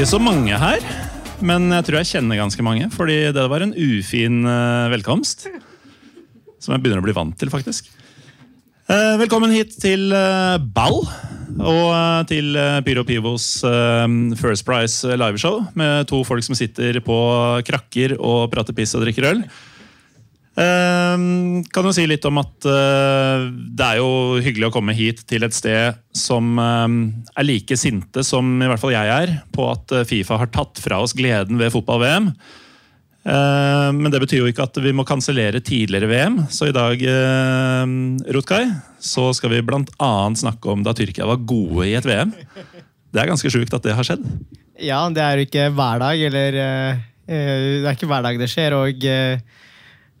Ikke så mange her, men jeg tror jeg kjenner ganske mange. Fordi det var en ufin eh, velkomst. Som jeg begynner å bli vant til, faktisk. Eh, velkommen hit til eh, Ball. Og til Pyro Pivos First Price liveshow med to folk som sitter på krakker og prater piss og drikker øl. Eh, kan jo si litt om at eh, det er jo hyggelig å komme hit til et sted som eh, er like sinte som i hvert fall jeg er, på at eh, Fifa har tatt fra oss gleden ved fotball-VM. Eh, men det betyr jo ikke at vi må kansellere tidligere VM. Så i dag Rotkai, så skal vi bl.a. snakke om da Tyrkia var gode i et VM. Det er ganske sjukt at det har skjedd. Ja, det er jo ikke hver dag, eller eh, Det er ikke hver dag det skjer, og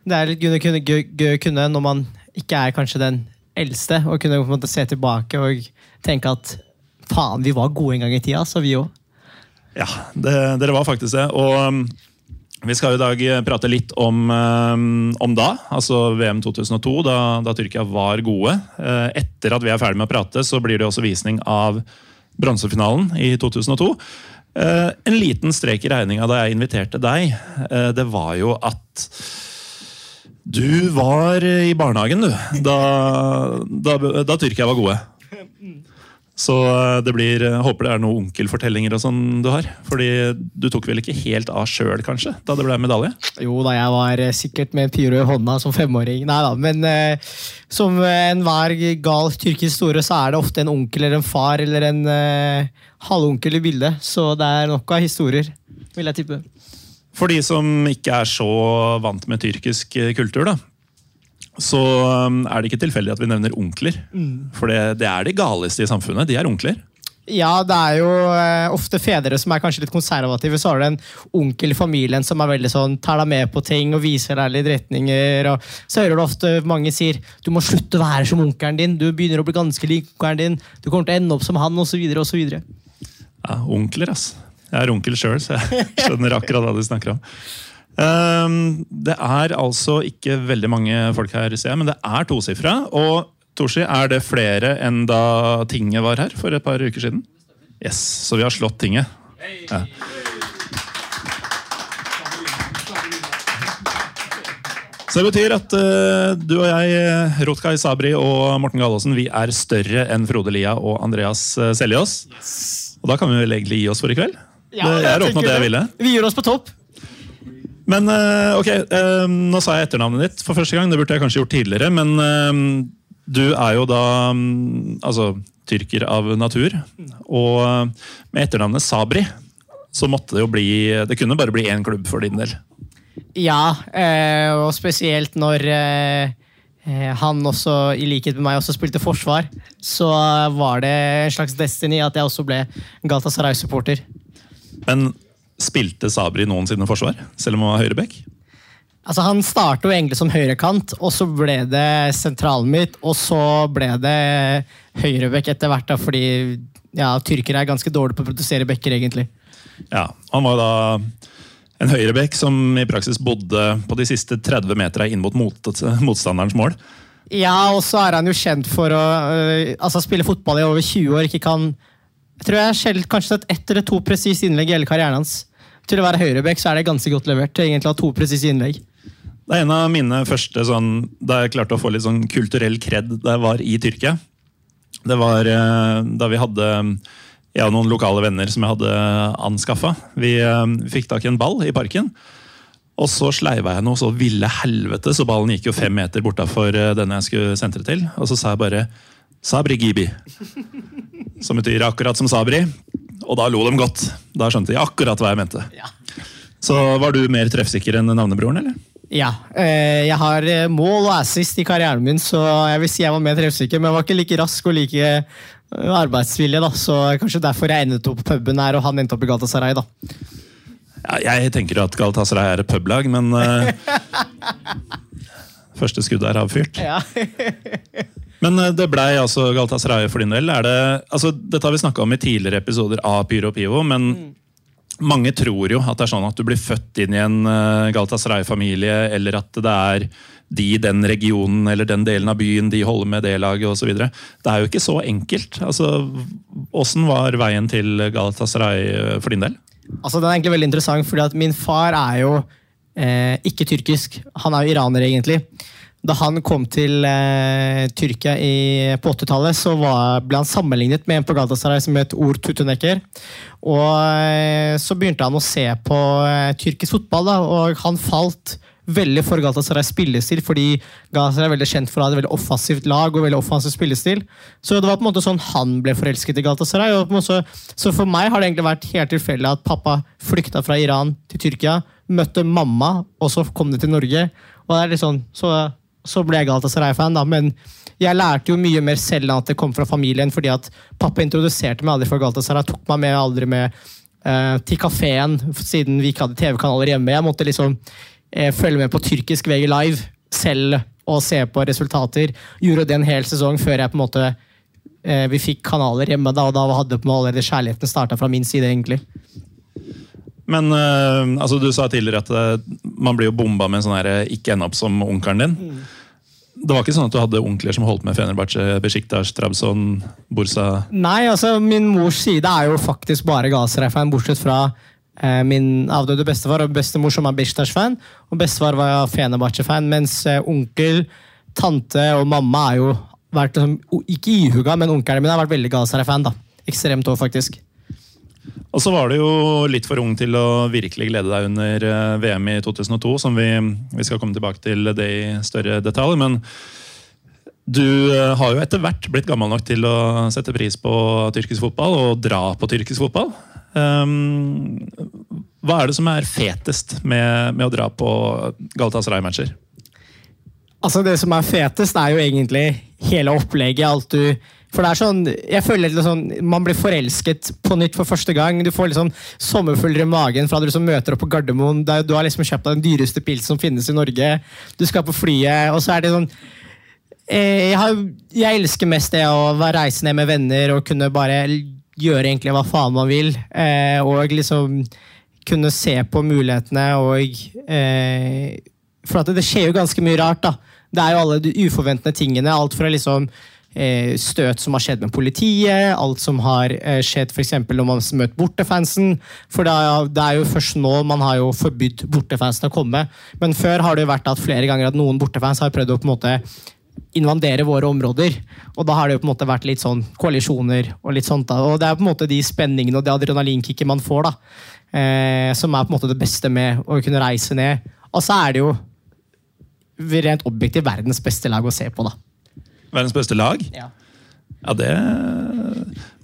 det er litt gøy å kunne, å når man ikke er kanskje den eldste, og kunne måte se tilbake og tenke at faen, vi var gode en gang i tida, så vi òg. Ja, det, dere var faktisk det. Og um, vi skal i dag prate litt om, um, om da, altså VM 2002, da, da Tyrkia var gode. Uh, Etter at vi er ferdig med å prate, så blir det også visning av bronsefinalen i 2002. Uh, En liten strek i regninga da jeg inviterte deg, uh, det var jo at du var i barnehagen, du, da, da, da Tyrkia var gode. Så eh, det blir, jeg håper det er noen onkelfortellinger og sånn du har. Fordi du tok vel ikke helt av sjøl, kanskje, da det ble medalje? Jo da, jeg var eh, sikkert med pyro i hånda som femåring. Nei da, men eh, som enhver gal tyrkisk store, så er det ofte en onkel eller en far eller en eh, halvonkel i bildet. Så det er nok av historier, vil jeg tippe. For de som ikke er så vant med tyrkisk eh, kultur, da. Så um, er det ikke tilfeldig at vi nevner onkler. For det, det er de galeste i samfunnet. De er onkler. Ja, det er jo eh, ofte fedre som er kanskje litt konservative. Så har du en onkel i familien som er veldig sånn, tar deg med på ting og viser deg litt retninger. Og så hører du ofte mange sier du må slutte å være som onkelen din. Du begynner å bli ganske lik onkelen din. Du kommer til å ende opp som han, osv. osv. Ja, onkler, ass. Jeg er onkel sjøl, så jeg skjønner akkurat hva de snakker om. Um, det er altså ikke veldig mange folk her, ser jeg, men det er tosifra. Og Torsi, er det flere enn da tinget var her for et par uker siden? Yes, Så vi har slått tinget. Ja. Så det betyr at uh, du og jeg, Rotkay Sabri og Morten Galaasen, vi er større enn Frode Lia og Andreas Seljås. Yes. Og da kan vi vel egentlig gi oss for i kveld? Det, jeg har oppnådd det jeg ville. Vi gjør oss på topp. Men eh, ok, eh, nå sa jeg etternavnet ditt for første gang. Det burde jeg kanskje gjort tidligere. Men eh, du er jo da mm, altså tyrker av natur. Og med etternavnet Sabri så måtte det jo bli Det kunne bare bli én klubb for din del. Ja, og spesielt når han også, i likhet med meg, også spilte forsvar, så var det en slags destiny at jeg også ble Galatasaray-supporter. Men spilte Sabri noensinne forsvar, selv om han var høyreback? Altså, han startet jo egentlig som høyrekant, og så ble det sentralen mitt, og så ble det høyrebekk etter hvert, da, fordi ja, tyrkere er ganske dårlige på å produsere bekker, egentlig. Ja, Han var da en høyrebekk som i praksis bodde på de siste 30 meterne inn mot mot motstanderens mål. Ja, og så er han jo kjent for å øh, altså, spille fotball i over 20 år. ikke kan Jeg tror jeg har skjelt kanskje sett ett eller to presise innlegg i hele karrieren hans. Til å være høyrebekk så er det ganske godt levert. egentlig å ha to presise innlegg. Det er en av mine første sånn, da jeg klarte å få litt sånn kulturell kred da jeg var i Tyrkia. Det var eh, da vi hadde jeg og noen lokale venner som jeg hadde anskaffa. Vi eh, fikk tak i en ball i parken. Og så sleiva jeg noe så ville helvete, så ballen gikk jo fem meter bortafor eh, denne jeg skulle sentre til. Og så sa jeg bare Sabri Gibi. Som betyr akkurat som Sabri. Og da lo de godt. Da skjønte de akkurat hva jeg mente. Så var du mer treffsikker enn navnebroren, eller? Ja. eh, Jeg har eh, mål og assist i karrieren min, så jeg vil si jeg var mer treffsikker. Men jeg var ikke like rask og like eh, arbeidsvillig, da. så kanskje derfor jeg endet opp på puben her, og han endte opp i Galatasaray. da. Ja, jeg tenker at Galatasaray er et publag, men uh, Første skuddet er avfyrt. Ja. Men eh, det blei altså Galatasaray for din del. Er det, altså, dette har vi snakka om i tidligere episoder av Pyro Pivo, men mange tror jo at det er sånn at du blir født inn i en eh, Galatasaray-familie, eller at det er de i den regionen eller den delen av byen de holder med det laget osv. Det er jo ikke så enkelt. Altså, Åssen var veien til Galatasaray eh, for din del? Altså, Den er egentlig veldig interessant, fordi at min far er jo eh, ikke tyrkisk. Han er jo iraner, egentlig. Da han kom til eh, Tyrkia i, på 80-tallet, så var, ble han sammenlignet med en på Galatasaray som het Or Tutuneker. Og eh, så begynte han å se på eh, tyrkisk fotball, da, og han falt veldig for Galatasarays spillestil, fordi Galatasaray er veldig kjent for å ha et veldig offensivt lag og veldig offensiv spillestil. Så det var på en måte sånn han ble forelsket i Galatasaray. Og på en måte, så for meg har det egentlig vært helt tilfeldig at pappa flykta fra Iran til Tyrkia, møtte mamma, og så kom de til Norge. Og det er litt sånn, så, så ble jeg Galatasaray-fan, da. Men jeg lærte jo mye mer selv enn at det kom fra familien, fordi at pappa introduserte meg aldri for Galatasaray, tok meg med aldri med eh, til kafeen, siden vi ikke hadde TV-kanaler hjemme. Jeg måtte liksom eh, følge med på tyrkisk VG live selv og se på resultater. Gjorde det en hel sesong før jeg på en måte eh, vi fikk kanaler hjemme, da, og da hadde på en måte allerede kjærligheten starta fra min side, egentlig. Men uh, altså, du sa tidligere at eh, man blir jo bomba med en sånn her, eh, 'ikke ende opp som onkelen din'. Det var ikke sånn at du hadde onkler som holdt med Fenerbahçe, Besiktas, Trabzon, Bursa Nei, altså min mors side er jo faktisk bare Galatasaray-fan, bortsett fra eh, min avdøde bestefar og bestemor som er Besiktas-fan. Og bestefar var Fenerbahçe-fan, mens eh, onkel, tante og mamma er jo vært liksom, ikke ihuga, men onkelen min har vært veldig Galatasaray-fan. da. Ekstremt òg, faktisk. Og så var du jo litt for ung til å virkelig glede deg under eh, VM i 2002, som vi, vi skal komme tilbake til det i større detalj. Men du eh, har jo etter hvert blitt gammel nok til å sette pris på tyrkisk fotball og dra på tyrkisk fotball. Um, hva er det som er fetest med, med å dra på Galatasaray-matcher? Altså Det som er fetest, er jo egentlig hele opplegget. alt du for det er sånn, jeg føler litt sånn, Man blir forelsket på nytt for første gang. Du får litt sånn sommerfugler i magen fra du liksom møter opp på Gardermoen. Der du har liksom kjøpt deg den dyreste pilsen som finnes i Norge. Du skal på flyet, og så er det sånn eh, jeg, har, jeg elsker mest det å reise ned med venner og kunne bare gjøre egentlig hva faen man vil. Eh, og liksom kunne se på mulighetene og eh, For det skjer jo ganske mye rart, da. Det er jo alle de uforventede tingene. Alt fra liksom støt som har skjedd med politiet, alt som har eh, skjedd eksempel når man møter bortefansen. For det er jo først nå man har jo forbudt bortefansen å komme. Men før har det jo vært at flere ganger at noen bortefans har prøvd å på en måte invandere våre områder. Og da har det jo på en måte vært litt sånn koalisjoner og litt sånt. da. Og det er på en måte de spenningene og det adrenalinkicket man får, da. Eh, som er på en måte det beste med å kunne reise ned. Og så er det jo rent objektivt verdens beste lag å se på, da. Verdens beste lag? Ja. Ja, det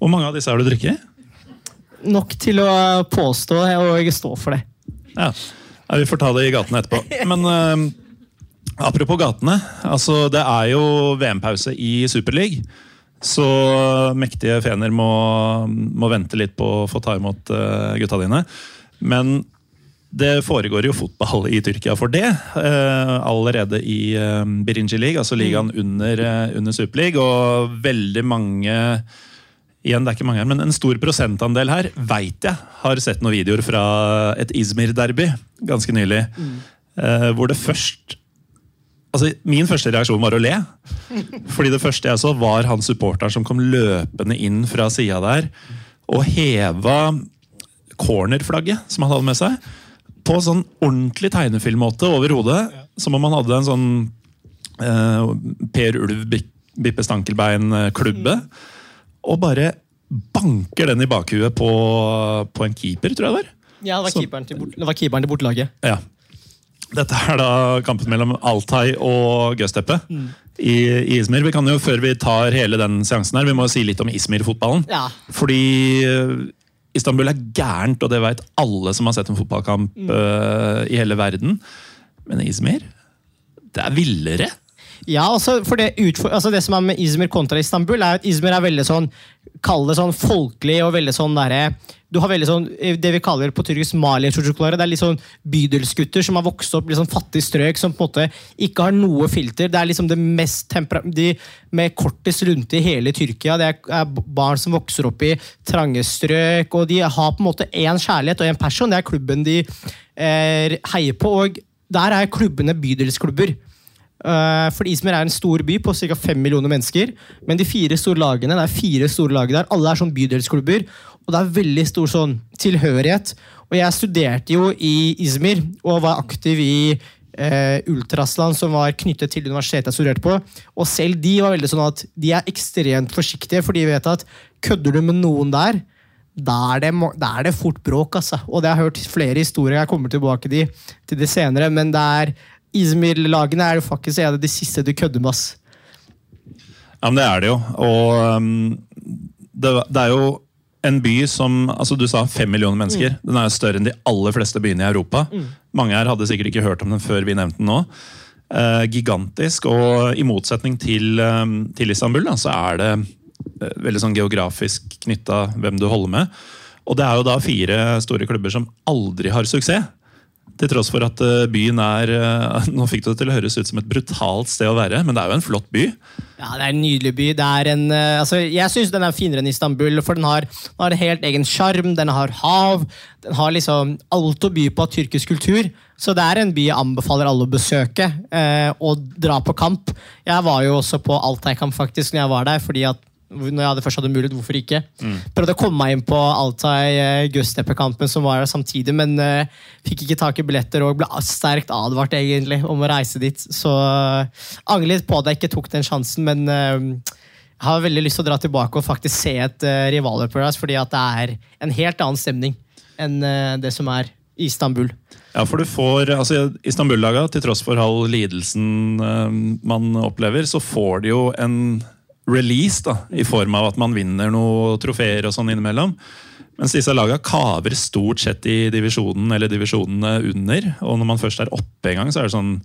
Hvor mange av disse har du drukket? Nok til å påstå og stå for det. Ja. ja, Vi får ta det i gatene etterpå. Men uh, apropos gatene. altså Det er jo VM-pause i Superleague. Så mektige fener må, må vente litt på å få ta imot uh, gutta dine. Men det foregår jo fotball i Tyrkia for det. eh, allerede i uh, Birinci League, altså ligaen under, uh, under Superliga. Og veldig mange igjen, det er ikke mange her, men en stor prosentandel her veit jeg har sett noen videoer fra et Izmir-derby ganske nylig. eh, hvor det først Altså, Min første reaksjon var å le. Fordi det første jeg så, var han supporteren som kom løpende inn fra sida der og heva cornerflagget som han hadde med seg, på sånn ordentlig tegnefilmmåte over hodet. Som om han hadde en sånn eh, Per Ulv Bippe Stankelbein-klubbe. Og bare banker den i bakhuet på, på en keeper, tror jeg det var. Ja, det var keeperen til, bort, det var keeperen til bortelaget. Ja. Dette er da kampen mellom Altai og Göztepe i, i Izmir. Vi kan jo, Før vi tar hele den seansen her, vi må jo si litt om Izmir-fotballen. Ja. Fordi Istanbul er gærent, og det vet alle som har sett en fotballkamp eh, i hele verden. Men Izmir, det er villere. Ja, altså, for det, utfor, altså det som er med Izmir kontra Istanbul, er at Izmir er veldig sånn Kall det sånn folkelig og veldig sånn derre Du har veldig sånn det vi kaller på tyrkisk mali Det er litt sånn bydelsgutter som har vokst opp i sånn fattig strøk, som på en måte ikke har noe filter. Det er liksom det mest tempera de med kortest rundt i hele Tyrkia. Det er barn som vokser opp i trange strøk, og de har på en måte én kjærlighet og én passion. Det er klubben de eh, heier på, og der er klubbene bydelsklubber. Uh, for Izmir er en stor by på ca. 5 millioner mennesker. Men de fire store lagene det er fire store lag der, alle er sånn bydelsklubber. Og det er veldig stor sånn tilhørighet. Og jeg studerte jo i Izmir og var aktiv i uh, Ultrasland, som var knyttet til universitetet jeg studerte på. Og selv de var veldig sånn at de er ekstremt forsiktige, for de vet at kødder du med noen der, da er, det, da er det fort bråk, altså. Og det har jeg hørt flere historier, jeg kommer tilbake til, til det senere, men det er Izmir-lagene er jo faktisk en av de siste du kødder med. ass. Ja, men det er det jo. Og um, det, det, er jo en by som altså Du sa fem millioner mennesker. Mm. Den er jo større enn de aller fleste byene i Europa. Mm. Mange her hadde sikkert ikke hørt om den før vi nevnte den nå. Uh, gigantisk. Og i motsetning til, um, til Istanbul, da, så er det uh, veldig sånn geografisk knytta hvem du holder med. Og det er jo da fire store klubber som aldri har suksess. Til tross for at eh, byen er eh, Nå fikk det til å høres ut som et brutalt sted å være, men det er jo en flott by. Ja, det er en nydelig by. En, eh, altså, jeg syns den er finere enn Istanbul, for den har, den har en helt egen sjarm. Den har hav. Den har liksom alt å by på av tyrkisk kultur. Så det er en by jeg anbefaler alle å besøke eh, og dra på kamp. Jeg var jo også på Altai-kamp faktisk når jeg var der, fordi at når jeg hadde først hadde mulighet, hvorfor ikke? Mm. Prøvde å komme meg inn på Altai uh, Gusteppe-kampen som var der samtidig, men uh, fikk ikke tak i billetter og ble sterkt advart egentlig om å reise dit. Så uh, angrer litt på at jeg ikke tok den sjansen, men uh, jeg har veldig lyst til å dra tilbake og faktisk se et uh, rivaloppgjør fordi at det er en helt annen stemning enn det som er i Istanbul. Ja, for du får, altså Istanbul-laga, til tross for all lidelsen man opplever, så får de jo en release, da, i form av at man vinner noen trofeer og sånn innimellom. Mens disse lagene kaver stort sett i divisjonen eller divisjonene under. Og når man først er oppe en gang, så er det sånn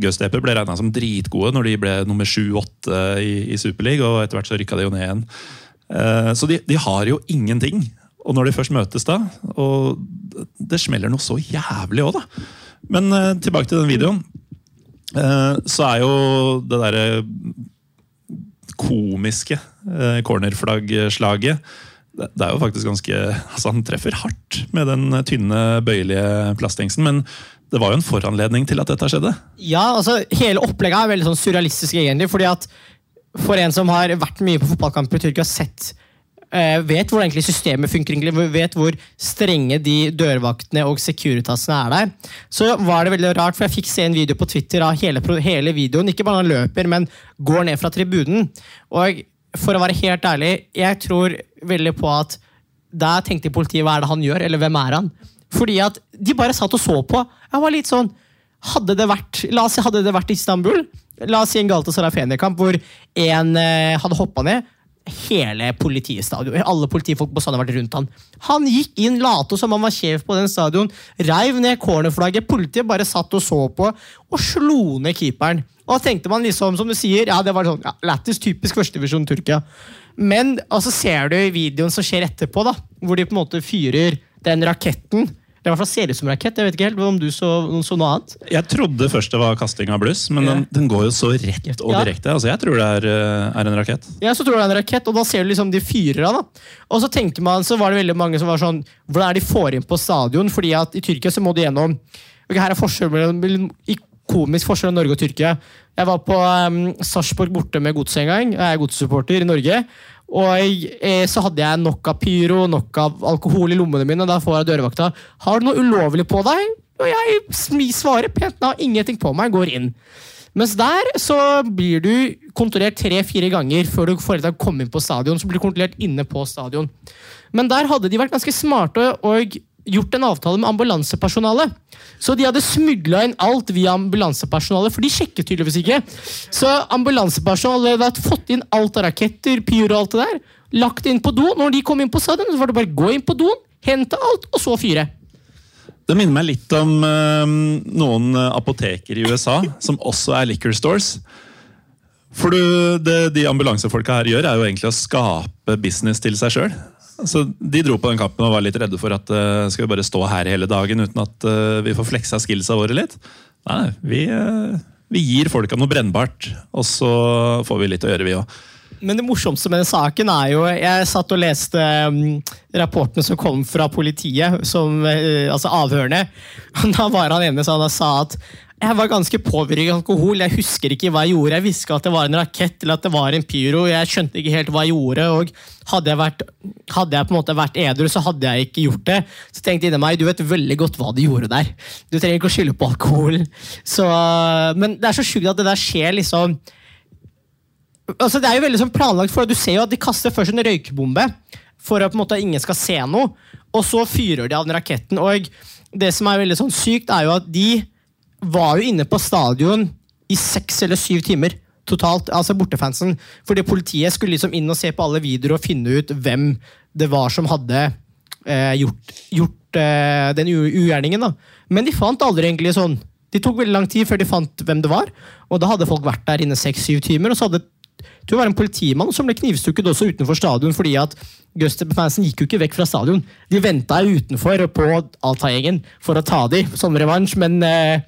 Gøstepe ble regna som dritgode når de ble nummer sju-åtte i, i Superliga, og etter hvert så rykka de jo ned igjen. Uh, så de, de, har jo ingenting. Og når de først møtes da, og det smeller noe så jævlig òg, da. Men uh, tilbake til den videoen. Uh, så er jo det derre komiske eh, cornerflaggslaget. Det er jo faktisk ganske altså Han treffer hardt med den tynne, bøyelige plastingsen. Men det var jo en foranledning til at dette skjedde. Ja, altså Hele opplegget er veldig sånn surrealistisk, egentlig. fordi at For en som har vært mye på fotballkamper i Tyrkia, sett Uh, vet hvordan egentlig systemet funker, egentlig, vet hvor strenge de dørvaktene og Securitasene er der. Så var det veldig rart, for jeg fikk se en video på Twitter av hele, hele videoen. Ikke bare han løper, men går ned fra tribunen. Og for å være helt ærlig, jeg tror veldig på at der tenkte politiet hva er det han gjør, eller hvem er han? Fordi at de bare satt og så på. Jeg var litt sånn hadde det vært, La oss si hadde det vært Istanbul, la oss si en Galatasaray Fener-kamp hvor en eh, hadde hoppa ned hele politistadion. Alle politifolk på stadion vært rundt han. Han gikk inn, late som han var sjef på den stadion, reiv ned cornerflagget. Politiet bare satt og så på, og slo ned keeperen. Og da tenkte man liksom, som du sier, ja, det var sånn, ja, lættis typisk førstedivisjon Tyrkia. Men altså, ser du videoen som skjer etterpå, da, hvor de på en måte fyrer den raketten det i hvert fall ser ut som rakett. Jeg vet ikke helt om du så, så, noe annet. Jeg trodde først det var kasting av bluss, men den, den, går jo så rett og direkte. Altså, jeg tror det er, eh, er, en rakett. Ja, så tror jeg det er en rakett, og da ser du liksom de fyrer av. da. Og så tenker man, så var det veldig mange som var sånn Hvordan er de får inn på stadion? Fordi at i Tyrkia så må du gjennom ok, Her er forskjell mellom komisk forskjell mellom Norge og Tyrkia. Jeg var på um, Sarpsborg borte med Godset en gang. Jeg er godssupporter i Norge. Og eh, så hadde jeg nok av pyro, nok av alkohol i lommene mine. Da får jeg dørvakta. 'Har du noe ulovlig på deg?' Og jeg svarer pent 'Nei, ingenting på meg'. Går inn. Mens der så blir du kontrollert tre-fire ganger før du får komme inn på stadion. Så blir du kontrollert inne på stadion. Men der hadde de vært ganske smarte og gjort en avtale med ambulansepersonalet. Så de hadde smugla inn alt via ambulansepersonalet, for de sjekket tydeligvis ikke. Så ambulansepersonalet hadde fått inn alt av raketter, pyro og alt det der. Lagt inn på do. Når de kom inn på stadion, så var det bare gå inn på doen, hente alt, og så fyre. Det minner meg litt om øh, noen apoteker i USA, som også er liquor stores. For du, det de ambulansefolka her gjør, er jo egentlig å skape business til seg sjøl. Altså, de dro på den kampen og var litt redde for at uh, skal vi bare stå her hele dagen uten at uh, vi får fleksa skillsa våre litt. Nei, vi, uh, vi gir folka noe brennbart, og så får vi litt å gjøre, vi òg. Men det morsomste med den saken er jo Jeg satt og leste um, rapportene som kom fra politiet, som, uh, altså avhørene. Da var han ene som sa at jeg var ganske påvirket av alkohol. Jeg husker ikke hva jeg gjorde. Jeg visste at det var en rakett eller at det var en pyro. Jeg skjønte ikke helt hva jeg gjorde. og Hadde jeg vært, hadde jeg på en måte vært edru, så hadde jeg ikke gjort det. Så tenkte jeg inni meg du vet veldig godt hva du gjorde der. Du trenger ikke å skylde på alkohol. Så, men det er så sjukt at det der skjer liksom altså Det er jo veldig sånn planlagt, for du ser jo at de kaster først en røykbombe for at på en måte ingen skal se noe, og så fyrer de av den raketten. og Det som er veldig sånn sykt, er jo at de var jo inne på stadion i seks eller syv timer totalt, altså bortefansen. Fordi politiet skulle liksom inn og se på alle videoer og finne ut hvem det var som hadde eh, gjort, gjort eh, den ugjerningen. da. Men de fant aldri egentlig sånn De tok veldig lang tid før de fant hvem det var. Og da hadde folk vært der inne seks-syv timer. og så hadde det var en politimann som ble knivstukket også utenfor stadion fordi at Guster-fansen gikk jo ikke vekk fra stadion. De venta utenfor på Alta-gjengen for å ta dem som revansj, men eh,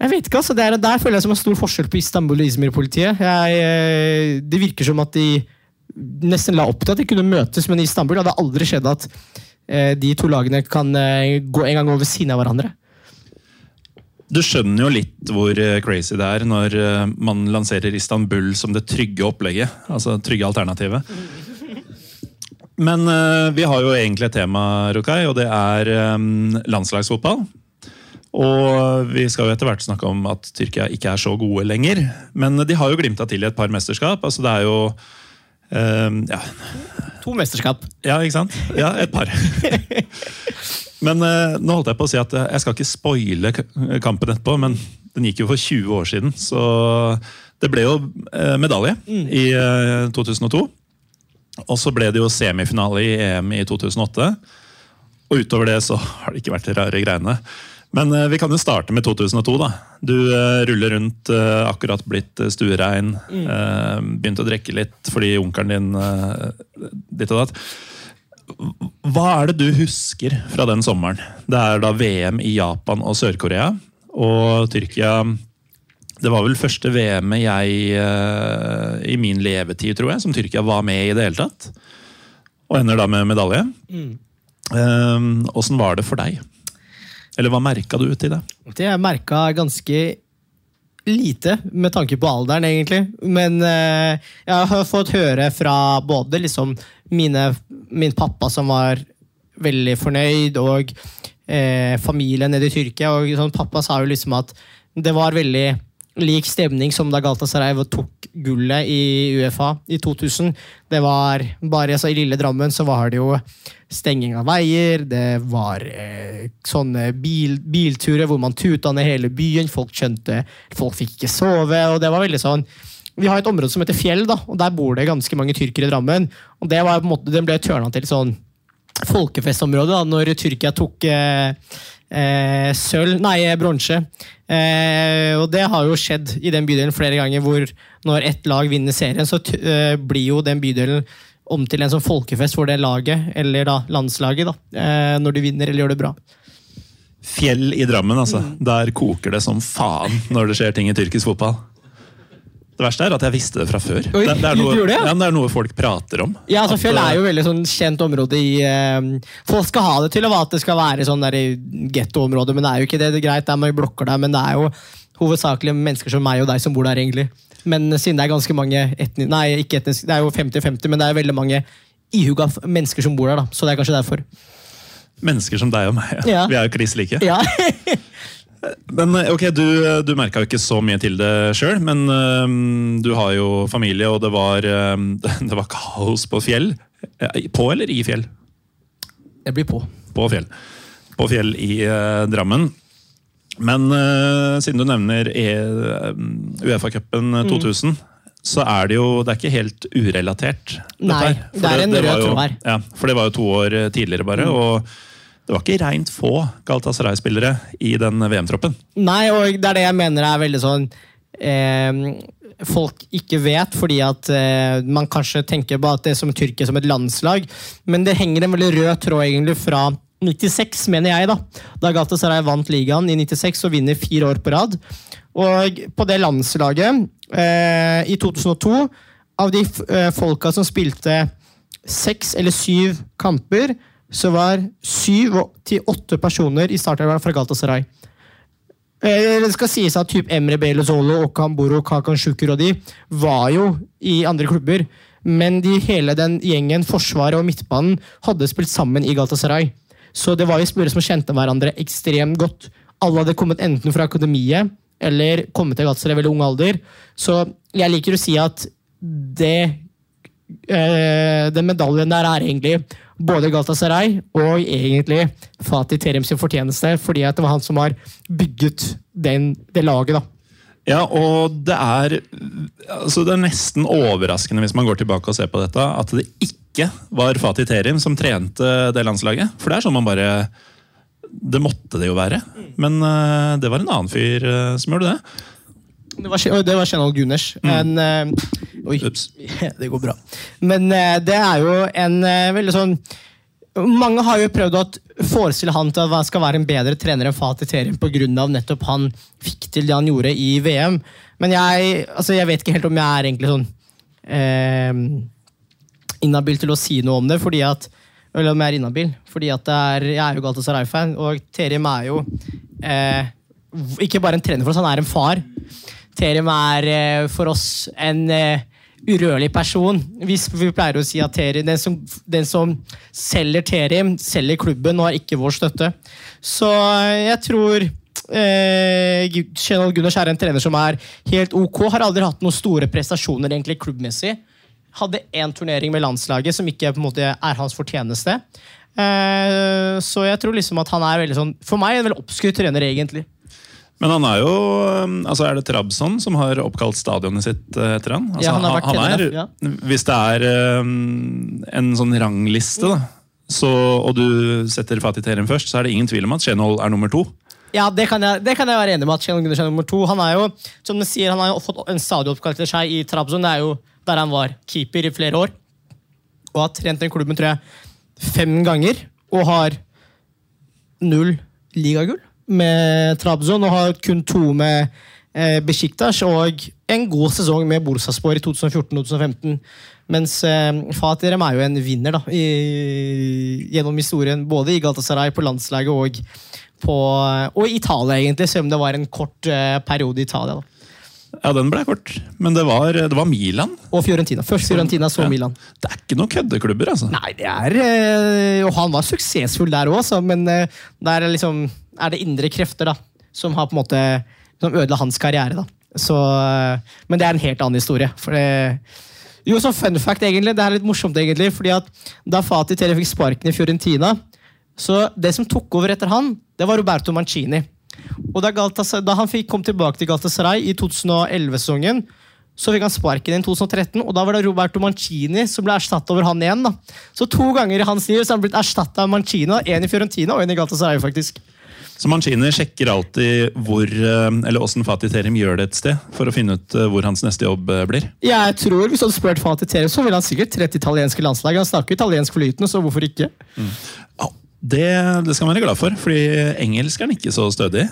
jeg vet ikke, altså. Det er, der føler jeg som en stor forskjell på Istanbul og Izmir-politiet. Eh, det virker som at de nesten la opp til at de kunne møtes, men i Istanbul hadde det aldri skjedd at eh, de to lagene kan eh, gå en gang over siden av hverandre. Du skjønner jo litt hvor crazy det er når man lanserer Istanbul som det trygge opplegget. Altså trygge alternativet. Men vi har jo egentlig et tema, Rukai, og det er landslagsfotball. Og vi skal jo etter hvert snakke om at Tyrkia ikke er så gode lenger. Men de har jo glimta til i et par mesterskap. altså Det er jo um, ja. To mesterskap. Ja, ikke sant? Ja, et par. men uh, nå holdt jeg på å si at uh, jeg skal ikke spoile kampen etterpå, men den gikk jo for 20 år siden. Så det ble jo uh, medalje mm. i 2002. Og så ble det jo semifinale i EM i 2008. Og utover det så har det ikke vært de rare greiene. Men uh, vi kan jo starte med 2002. da. Du uh, ruller rundt, uh, akkurat blitt stuerein. Mm. Begynt å drikke litt fordi onkelen din ditt og datt. Hva er det du husker fra den sommeren? Det er da VM i Japan og Sør-Korea. Og Tyrkia Det var vel første VM-et jeg i min levetid, tror jeg, som Tyrkia var med i det hele tatt. Og ender da med medalje. Åssen mm. var det for deg? Eller hva merka du ut i det? Det jeg merka ganske lite, med tanke på alderen, egentlig. Men eh, jeg har fått høre fra både liksom mine, min pappa, som var veldig fornøyd, og eh, familien nede i Tyrkia. og sånn, Pappa sa jo liksom at det var veldig lik stemning som da Galatasaray tok gullet i Uefa i 2000. Det var bare altså, I lille Drammen så var det jo stenging av veier, det var eh, sånne bil, bilturer hvor man tuta ned hele byen, folk skjønte Folk fikk ikke sove, og det var veldig sånn vi har et område som heter Fjell, da, og der bor det ganske mange tyrkere i Drammen. og det var på en måte, Den ble tørna til sånn folkefestområde da når Tyrkia tok eh, eh, sølv Nei, bronse. Eh, og det har jo skjedd i den bydelen flere ganger, hvor når ett lag vinner serien, så eh, blir jo den bydelen om til en sånn folkefest for det laget, eller da landslaget, da, eh, når de vinner eller gjør det bra. Fjell i Drammen, altså. Mm. Der koker det som faen når det skjer ting i tyrkisk fotball. Det verste er at jeg visste det fra før. Oi, det, det, er noe, det? Ja, det, er noe, folk prater om. Ja, altså Fjell er jo veldig sånn kjent område i uh, Folk skal ha det til og at det skal være sånn gettoområde, men det er jo ikke det. Det er greit, det er mange blokker der, men det er jo hovedsakelig mennesker som meg og deg som bor der, egentlig. Men siden det er ganske mange etni, Nei, ikke etnisk, det er jo 50-50, men det er veldig mange ihuga mennesker som bor der, da. Så det er kanskje derfor. Mennesker som deg og meg, ja. ja. Vi er jo kliss like. Ja. Men eh, ok, Du, du merka jo ikke så mye til det sjøl, men um, du har jo familie, og det var, um, det var kaos på fjell. På eller i fjell? Jeg blir på. På fjell. på Fjell i uh, Drammen. Men uh, siden du nevner e, Uefa-cupen 2000, så er det jo det er ikke helt urelatert. dette Nei, her. For det er en rød tråd her. Ja, for det var jo to år eh, tidligere, bare. og det var ikke rent få Galatasaray-spillere i den VM-troppen. Nei, og det er det jeg mener er veldig sånn eh, Folk ikke vet, fordi at eh, man kanskje tenker på at det er som Tyrkia som et landslag, men det henger en veldig rød tråd egentlig fra 96, mener jeg, da. Da Galatasaray vant ligaen i 96 og vinner fire år på rad. Og på det landslaget, eh, i 2002, av de eh, folka som spilte seks eller syv kamper, så var syv til åtte personer i startelveren fra Galatasaray. Eh, Det skal sies at typ Emre Belozolo, Okan Kamburo Kakan Shukur og de var jo i andre klubber. Men de, hele den gjengen, Forsvaret og midtbanen, hadde spilt sammen i Galatasaray. Så det var jo spillere som kjente hverandre ekstremt godt. Alle hadde kommet enten fra akademiet eller kommet til Galatasaray i veldig ung alder. Så jeg liker å si at det øh, Den medaljen der er egentlig både Galatasaray og egentlig Fatih Terim sin fortjeneste, fordi det var han som har bygget den, det laget. da. Ja, og det er altså Det er nesten overraskende hvis man går tilbake og ser på dette, at det ikke var Fatih Terim som trente det landslaget. For det er sånn man bare Det måtte det jo være. Men eh, det var en annen fyr eh, som gjorde det. Det var, det var Shenol Gunners. En, eh, oi, Ups. det går bra. Men eh, det er jo en eh, veldig sånn Mange har jo prøvd å forestille han til at han skal være en bedre trener enn Fatih Terim pga. nettopp han fikk til det han gjorde i VM. Men jeg, altså, jeg vet ikke helt om jeg er egentlig sånn eh, inhabil til å si noe om det. fordi at eller om jeg er inhabil, fordi at er, jeg er jo Galatasaray-fan, og Terim er jo eh, ikke bare en trener for oss, han er en far. Terim er eh, for oss en eh, urørlig person. Vi, pleier å si at Terim, den, som, den som selger Terim, selger klubben og har ikke vår støtte. Så eh, jeg tror eh, Kjell Gunners er en trener som er helt ok. Har aldri hatt noen store prestasjoner egentlig klubbmessig. Hadde én turnering med landslaget som ikke på en måte er hans fortjeneste. Eh, så jeg tror liksom at han er veldig sånn For meg en veldig oppskrytt trener, egentlig. Men han er jo um, altså Er det Trabzon som har oppkalt stadionet sitt eh, etter han? Altså, Ja, han har vært han er, ja. Hvis det er um, en sånn rangliste, da, så, og du setter Fatih Terim først, så er det ingen tvil om at Chenol er nummer to. Ja, det kan, jeg, det kan jeg være enig med. at Gunners er nummer to. Han er jo, som du sier, han har jo fått en oppkalt til seg i Trabzon. Det er jo der han var keeper i flere år. Og har trent den klubben tror jeg, fem ganger. Og har null ligagull med Trabzon. Og har kun to med eh, Besiktas og en god sesong med Bolsaspor i 2014-2015. Mens eh, Fatirem er jo en vinner da, i, gjennom historien, både i Galatasaray, på landslaget og på, og i Italia, egentlig, selv om det var en kort eh, periode i Italia. da. Ja, den ble kort, men det var, det var Milan. Og Fiorentina. Først Fiorentina, så Ja. Milan. Det er ikke noen køddeklubber, altså. Nei, det er eh, Og han var suksessfull der òg, men det er, liksom, er det indre krefter da, som har på en måte som ødela hans karriere. da. Så, eh, men det er en helt annen historie. For det, jo, som fun fact, egentlig, det er litt morsomt, egentlig, fordi at da Fatih Tere fikk sparken i Fiorentina, så det som tok over etter han, det var Roberto Mancini. Og da, da han fikk, kom tilbake til Galatasaray i 2011-sesongen, så fikk han sparken i 2013, og da var det Roberto Mancini som ble erstatta over han igjen. da. Så to ganger i hans liv så har han blitt erstatta av Mancini. Én i Fiorentina og én i Galatasaray, faktisk. Så Mancini sjekker alltid hvor, eh, eller åssen Fatih Terim gjør det et sted, for å finne ut eh, hvor hans neste jobb eh, blir. Jeg tror Hvis du hadde spurt Fatih Terim, så ville han sikkert trett italienske landslag. Han snakker italiensk flytende, så hvorfor ikke? Ja, det, det skal man være glad for, fordi engelsk er han ikke så stødig.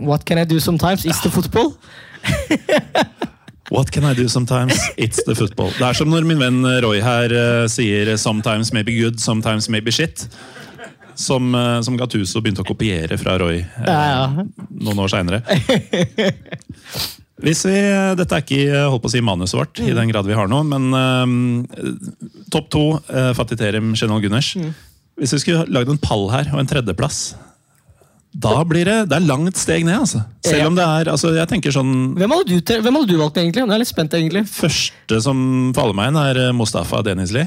What can I do sometimes? Is the football? What can I do sometimes? It's the football. Det er som når min venn Roy her uh, sier 'sometimes maybe good, sometimes maybe shit'. Som, eh, som Gattuso begynte å kopiere fra Roy eh, Ja, ja. noen år seinere. Hvis vi, dette er ikke eh, holdt på å si manuset vårt, i den grad vi har noe, men eh, topp to, uh, Fatih Terim, Chenol Gunners. Hvis vi skulle lagd en pall her, og en tredjeplass da blir det, det er langt steg ned, altså. Selv om det er altså, Jeg tenker sånn Hvem hadde du, hvem hadde du valgt, egentlig? Jeg er litt spent, egentlig. Første som faller meg inn, er eh, Mustafa Denizli.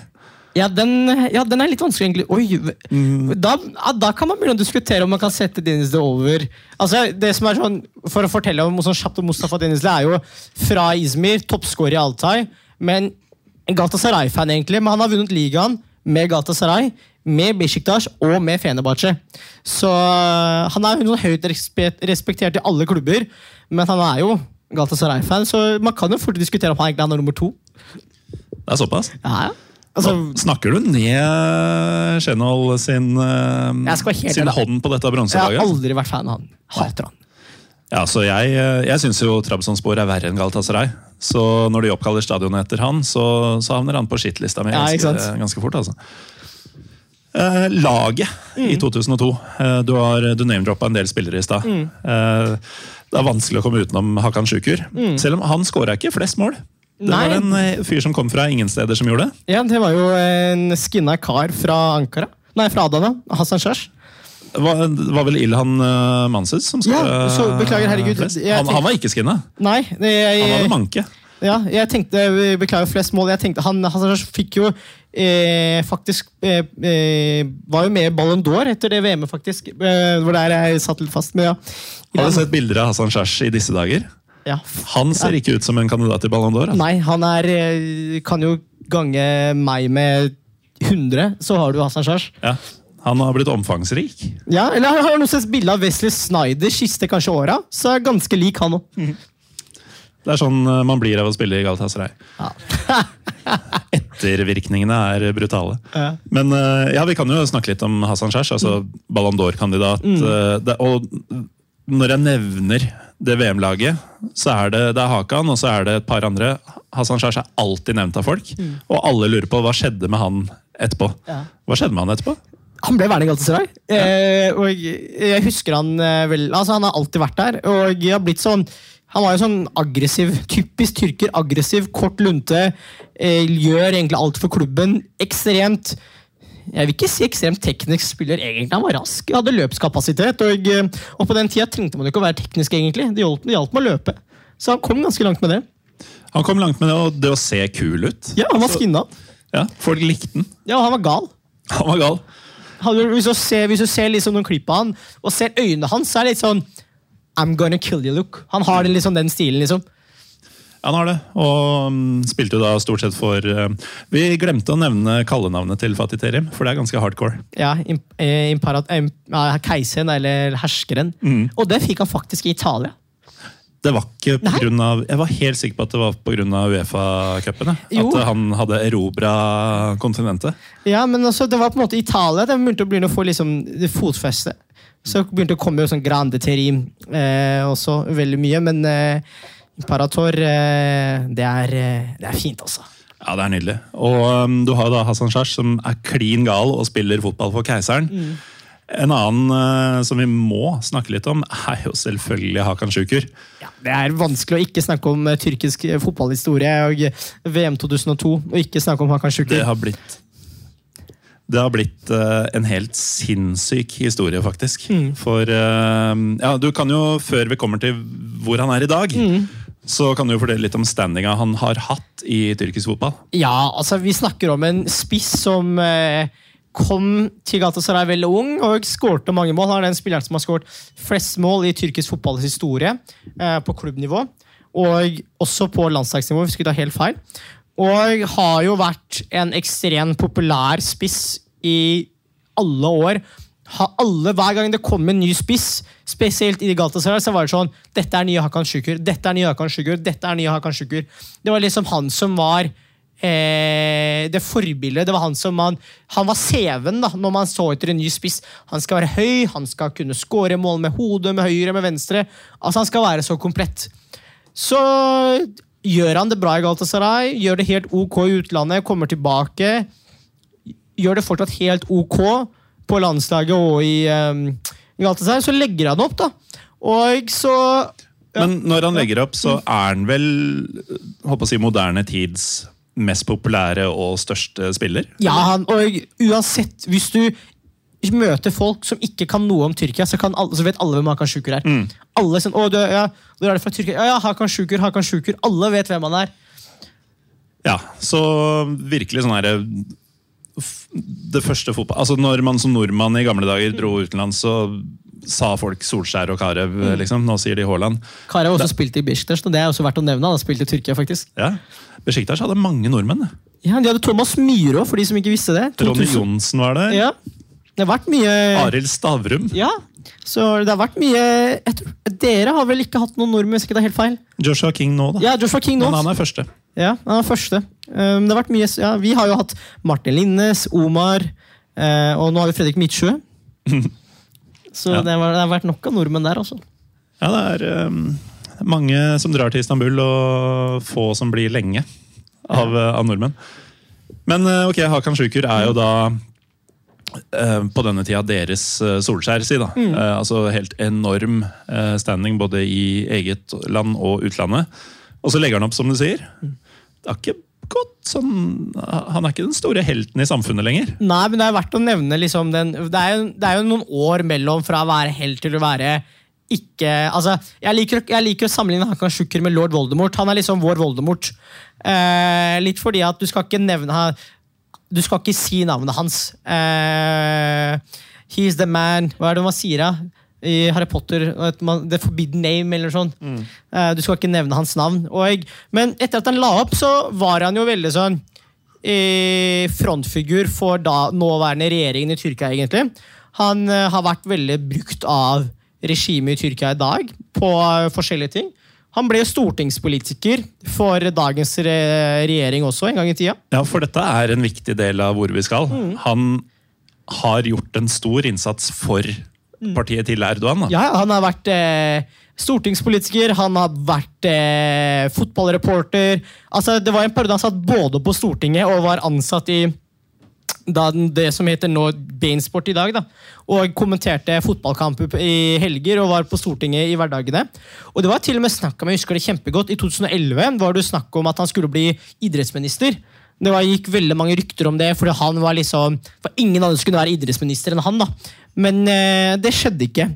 Ja, den, ja, den er litt vanskelig, egentlig. Oi, da, ja, da kan man begynne å diskutere om man kan sette Dinesli over. Altså, det som er sånn, For å fortelle om sånn kjapt om Mustafa Dinesli, er jo fra Izmir, toppskårer i Altai. Men en Galatasaray-fan, egentlig. Men han har vunnet ligaen med Galatasaray, med Besiktas og med Fenebache. Så øh, han er jo høyt respektert i alle klubber, men han er jo Galatasaray-fan, så man kan jo fort diskutere om han egentlig er nummer to. Det er såpass. Ja, ja. Altså, Snakker du ned Chenol sin, eh, sin hånd på dette jeg har aldri vært fan av han. Hater han. Ja, så jeg, eh, jeg syns jo Trabzonspor er verre enn Galatasaray. Så når de oppkaller stadionet etter han, så, så havner han på shitlista mi ganske, ja, ganske fort. altså. Eh, laget i Mm. 2002. Eh, du har du name-droppa en del spillere i stad. Mm. Eh, det er vanskelig å komme utenom Hakan Sjukur. Selv om han skåra ikke flest mål. Det. Nei. var en eh, fyr som kom fra ingen steder som gjorde det. Ja, Det var jo en skinna kar fra Ankara. Nei, fra Adana. Hassan Shash. Det var, var vel Ilhan uh, Mansus som Ja, så beklager, herregud, Jeg, jeg Han, han var ikke skinna. Nei, det, jeg, Han hadde manke. Ja, jeg tenkte, Beklager flest mål. Jeg tenkte, han, Hassan Shash fikk jo eh, faktisk eh, eh, Var jo med i Ballon d'Or etter det VM-et, faktisk. Eh, hvor der jeg satt litt fast. Men ja. Har du sett bilder av Hassan Shash i disse dager? Ja. Han ser ikke ut som en kandidat til Ballon d'Or. Altså. Nei, han er eh, Kan jo gange meg med 100, så har du Hassan Shash. Ja. Han har blitt omfangsrik. Ja, eller jeg har noe sett bilde av Wesley Snyder siste kanskje åra, så er ganske lik han òg. Det er sånn uh, man blir av å spille i Galatasaray. Ettervirkningene er brutale. Ja. Men uh, ja, vi kan jo snakke litt om Hassan Shash, altså Ballon d'Or-kandidat. Mm. og når jeg nevner det VM-laget, så er det, det er Hakan og så er det et par andre. Hassan Shash er alltid nevnt av folk, og alle lurer på hva skjedde med han etterpå. Ja. Hva skjedde med han etterpå? Han ble værende i Galatasaray. Eh, og jeg husker han eh, vel Altså, han har alltid vært der. Og jeg har blitt sånn Han var jo sånn aggressiv, typisk tyrker. Aggressiv, kort lunte. Eh, gjør egentlig alt for klubben. Ekstremt jeg vil ikke si ekstremt teknisk spiller. egentlig Han var rask, hadde løpskapasitet. Og, eh, og på den tida trengte man ikke å være teknisk, egentlig. Det hjalp, det med å løpe. Så han kom ganske langt med det. Han kom langt med det, og det å se kul ut. Ja, Han var skinna. Ja, Folk likte den. Ja, han var gal. Han var gal. Hvis du ser, hvis du ser liksom noen klipp av han, og ser øynene hans, så er det litt sånn I'm gonna kill you look. Han har det liksom den stilen, liksom. Han har det, og mm, spilte jo da stort sett for eh, Vi glemte å nevne kallenavnet til Fatih Terim, for det er ganske hardcore. Ja, eh, imparat, eh, ja, Keiseren, eller herskeren. Og det fikk han faktisk i Italia. Det var ikke på Nei. grunn av, Jeg var helt sikker på at det var pga. Uefa-cupen. At han hadde erobra kontinentet. Ja, men også, det var på en måte Italia det begynte å, begynne å få liksom, fotfeste. Så begynte det å komme jo sånn Grande Terim eh, også veldig mye, men eh, Imperator eh, det, er, eh, det er fint, altså. Ja, det er nydelig. Og um, du har da Hassan Shash, som er klin gal og spiller fotball for keiseren. En annen uh, som vi må snakke litt om, er jo selvfølgelig Hakan Sjukur. Ja, det er vanskelig å ikke snakke om tyrkisk fotballhistorie og VM 2002, og ikke snakke om Hakan Det har blitt det har blitt uh, en helt sinnssyk historie, faktisk. For uh, ja, du kan jo, før vi kommer til hvor han er i dag, så kan du jo fortelle litt om standinga han har hatt i tyrkisk fotball. Ja, altså Vi snakker om en spiss som eh, kom til Gatasaray veldig ung og skårte mange mål. Han er den spilleren som har skåret flest mål i tyrkisk fotballs historie eh, på klubbnivå. Og også på landslagsnivå, hvis vi ikke tar helt feil. Og har jo vært en ekstremt populær spiss i alle år. Alle, Hver gang det kom en ny spiss, spesielt i Galatasaray, så var det sånn Dette er nye Hakan Sjukur, dette er nye Hakan Sjukur, dette er nye Hakan Sjukur. Det var liksom han som var eh, det forbildet. Det var han som man, han var CV-en da, når man så etter en ny spiss. Han skal være høy, han skal kunne skåre mål med hodet, med høyre, med venstre. Altså Han skal være så komplett. Så gjør han det bra i Galatasaray, gjør det helt ok i utlandet, kommer tilbake. Gjør det fortsatt helt ok på landslaget og i um, Galatasaray. Så legger han opp, da. Og så Men når han legger opp, så er han vel håper å si, moderne tids mest populære og største spiller? Ja, han, og uansett, hvis du møter folk som ikke kan noe om Tyrkia, så, kan alle, så vet alle hvem Hakan Sjukur er. Alle sånn, å, du, ja, du er det fra Tyrkia? Ja, ja, Hakan Sjukur, Hakan Sjukur. Alle vet hvem han er. Ja, så virkelig sånn herre det første fotball... Altså Når man som nordmann i gamle dager dro utenlands, så sa folk Solskjær og Carew, liksom. Nå sier de Haaland. Karev også også spilte i Besiktas, og det er også verdt å nevne. Han har spilt i Tyrkia, faktisk. Ja. Besjiktas hadde mange nordmenn. Ja, De hadde Thomas Myhre for de som ikke visste det. 2000. Johnsen var der. Ja. Det har vært mye Arild Stavrum. Ja, så det har vært mye tror, Dere har vel ikke hatt noen nordmenn, hvis ikke det er helt feil? Joshua King nå, da. Ja, Joshua King nå. Men han er første. Ja, han er første. Um, det har vært mye, ja, vi har jo hatt Martin Linnes, Omar, eh, og nå har vi Fredrik Midtsjø. Så Ja. det, var, det har vært nok av nordmenn der, altså. Ja, det er um, mange som drar til Istanbul, og få som blir lenge av, ja. av nordmenn. Men eh, ok, Hakan Sjukur er jo da eh, på denne tida deres uh, Solskjær, si da. Eh, altså helt enorm eh, standing både i eget land og utlandet. Og så legger han opp, som du sier. Det har ikke gått sånn Han er ikke den store helten i samfunnet lenger. Nei, men det er verdt å nevne liksom den det er, jo, det er jo noen år mellom fra å være helt til å være ikke Altså, jeg liker, jeg liker å sammenligne Hakan Sjukker med lord Voldemort. Han er liksom vår Voldemort. Eh, litt fordi at du skal ikke nevne Du skal ikke si navnet hans. Eh, he's the man Hva er det man sier, da? I Harry Potter. The forbidden name, eller sånn. Eh, du skal ikke nevne hans navn. Og, men etter at han la opp, så var han jo veldig sånn eh, frontfigur for da nåværende regjeringen i Tyrkia, egentlig. Han eh, har vært veldig brukt av regimet i Tyrkia i dag på forskjellige ting. Han ble jo stortingspolitiker for dagens re regjering også, en gang i tida. Ja, for dette er en viktig del av hvor vi skal. Han har gjort en stor innsats for partiet til Erdogan. Da. Ja, ja, han har vært eh, stortingspolitiker, han har vært eh, fotballreporter. Altså, det var en periode han satt både på Stortinget og var ansatt i da, det som heter nå Bainsport i dag. Da, og kommenterte fotballkamper i helger og var på Stortinget i hverdagene. Og det var til og med snakk om, jeg husker det kjempegodt, i 2011 var det snakk om at han skulle bli idrettsminister. Det var, gikk veldig mange rykter om det, fordi han var liksom for Ingen andre skulle være idrettsminister enn han. da. Men eh, det skjedde ikke.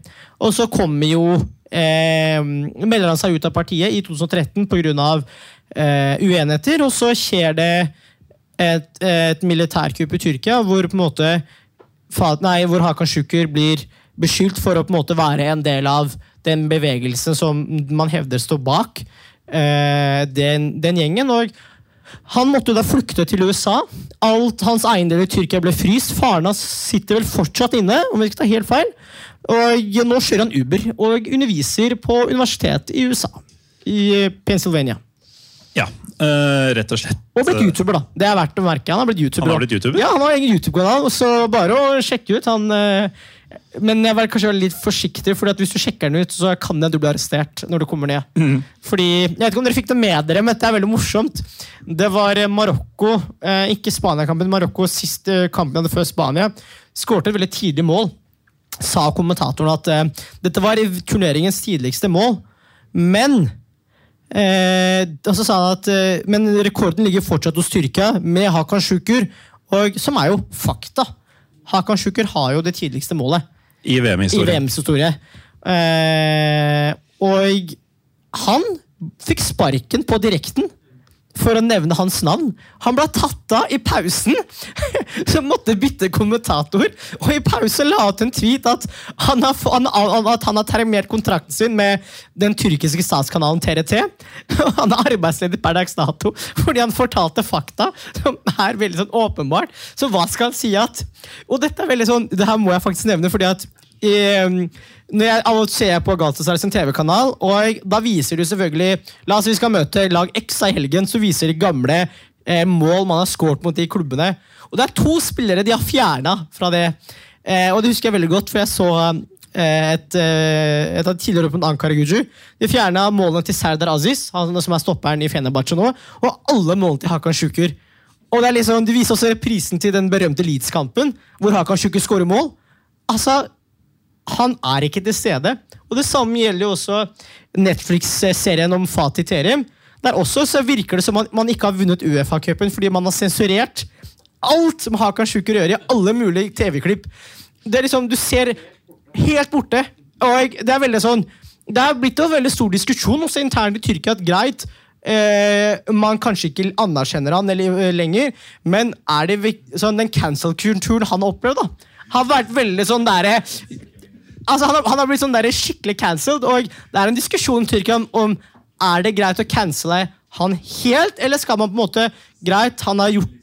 Og så kommer jo eh, Melder han seg ut av partiet i 2013 pga. Eh, uenigheter, og så skjer det et, et militærkupp i Tyrkia hvor på en måte nei, hvor Hakan Sjukur blir beskyldt for å på en måte være en del av den bevegelsen som man hevder står bak eh, den, den gjengen. og han måtte da flykte til USA. Alt hans eiendel i Tyrkia ble fryst. Faren hans sitter vel fortsatt inne, om jeg ikke tar helt feil. Og nå kjører han Uber og underviser på universitet i USA. I Pennsylvania. Ja, øh, rett og slett. Og blitt YouTuber, da. Det er verdt å merke. Han har blitt YouTuber. Han har blitt YouTuber? Ja, han har egen YouTube-kanal, så bare å sjekke ut. Han, eh, men jeg var kanskje litt forsiktig, at hvis du sjekker den ut, så kan det du bli arrestert når du kommer ned. Mm. Fordi, Jeg vet ikke om dere fikk det med dere, men det er veldig morsomt. Det var eh, Marokko, eh, ikke Spania-kampen, Marokko siste kampen hadde før Spania. Skårte et veldig tidlig mål. Sa kommentatoren at uh, dette var turneringens tidligste mål. Men uh, og så sa han at uh, Men rekorden ligger fortsatt hos Tyrkia, med Hakan Sjukur. Og, som er jo fakta. Hakan Sjukur har jo det tidligste målet I i VM-historien. VMs historie. Eh, og han fikk sparken på direkten for å nevne hans navn. Han ble tatt av i pausen, så måtte bytte kommentator. Og i pausen la ut en tweet at han har, at han har terminert kontrakten sin med den tyrkiske statskanalen TRT. Og han er arbeidsledig per dags dato fordi han fortalte fakta som er veldig sånn åpenbart. Så hva skal han si at Og dette er veldig sånn, det her må jeg faktisk nevne, fordi at i, um, når jeg, av og ser på Galatasaray sin TV-kanal, og da viser du selvfølgelig La oss si vi skal møte lag X i helgen, så viser de gamle eh, mål man har scoret mot de klubbene. Og det er to spillere de har fjerna fra det. Eh, og det husker jeg veldig godt, for jeg så eh, et, eh, et av tidligere mot Ankara Guju. De fjerna målene til Serdar Aziz, han som er stopperen i Fenerbahçe nå, og alle målene til Hakan Sjukur. Og det er liksom, De viser også reprisen til den berømte Leeds-kampen, hvor Hakan Sjukur skårer mål. Altså, han er ikke til stede. Og det samme gjelder jo også Netflix-serien om Fatih Terim. Der også så virker det som man, man ikke har vunnet Uefa-cupen fordi man har sensurert alt som Hakan Sjuker gjør i alle mulige TV-klipp. Det er liksom, Du ser helt borte. Og det er veldig sånn det er blitt en veldig stor diskusjon også internt i Tyrkia at greit, eh, man kanskje ikke anerkjenner han eller, eh, lenger, men er det sånn, den cancel-kulturen han har opplevd, da, har vært veldig sånn derre Altså, han, har, han har blitt sånn der skikkelig cancelled, og det er en diskusjon i Tyrkia om, om er det greit å cancele han helt, eller skal man på en måte Greit, han har gjort,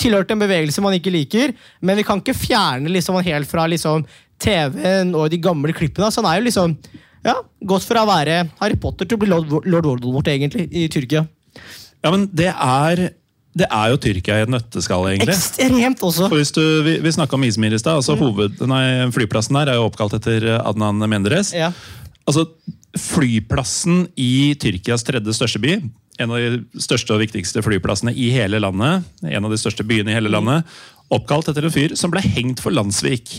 tilhørt en bevegelse man ikke liker, men vi kan ikke fjerne liksom, han helt fra liksom, TV-en og de gamle klippene. Så han er jo liksom ja, gått fra å være Harry Potter til å bli lord, lord Voldemort, egentlig, i Tyrkia. Ja, men det er, det er jo Tyrkia i et nøtteskall, egentlig. Ekstremt også. For hvis du, vi vi snakka om Izmir i stad. Altså Mm. hoved, nei, flyplassen der er jo oppkalt etter Adnan Menderes. Ja. Altså, Flyplassen i Tyrkias tredje største by, en av de største og viktigste flyplassene i hele landet, en av de største byene i hele landet, oppkalt etter en fyr som ble hengt for landssvik.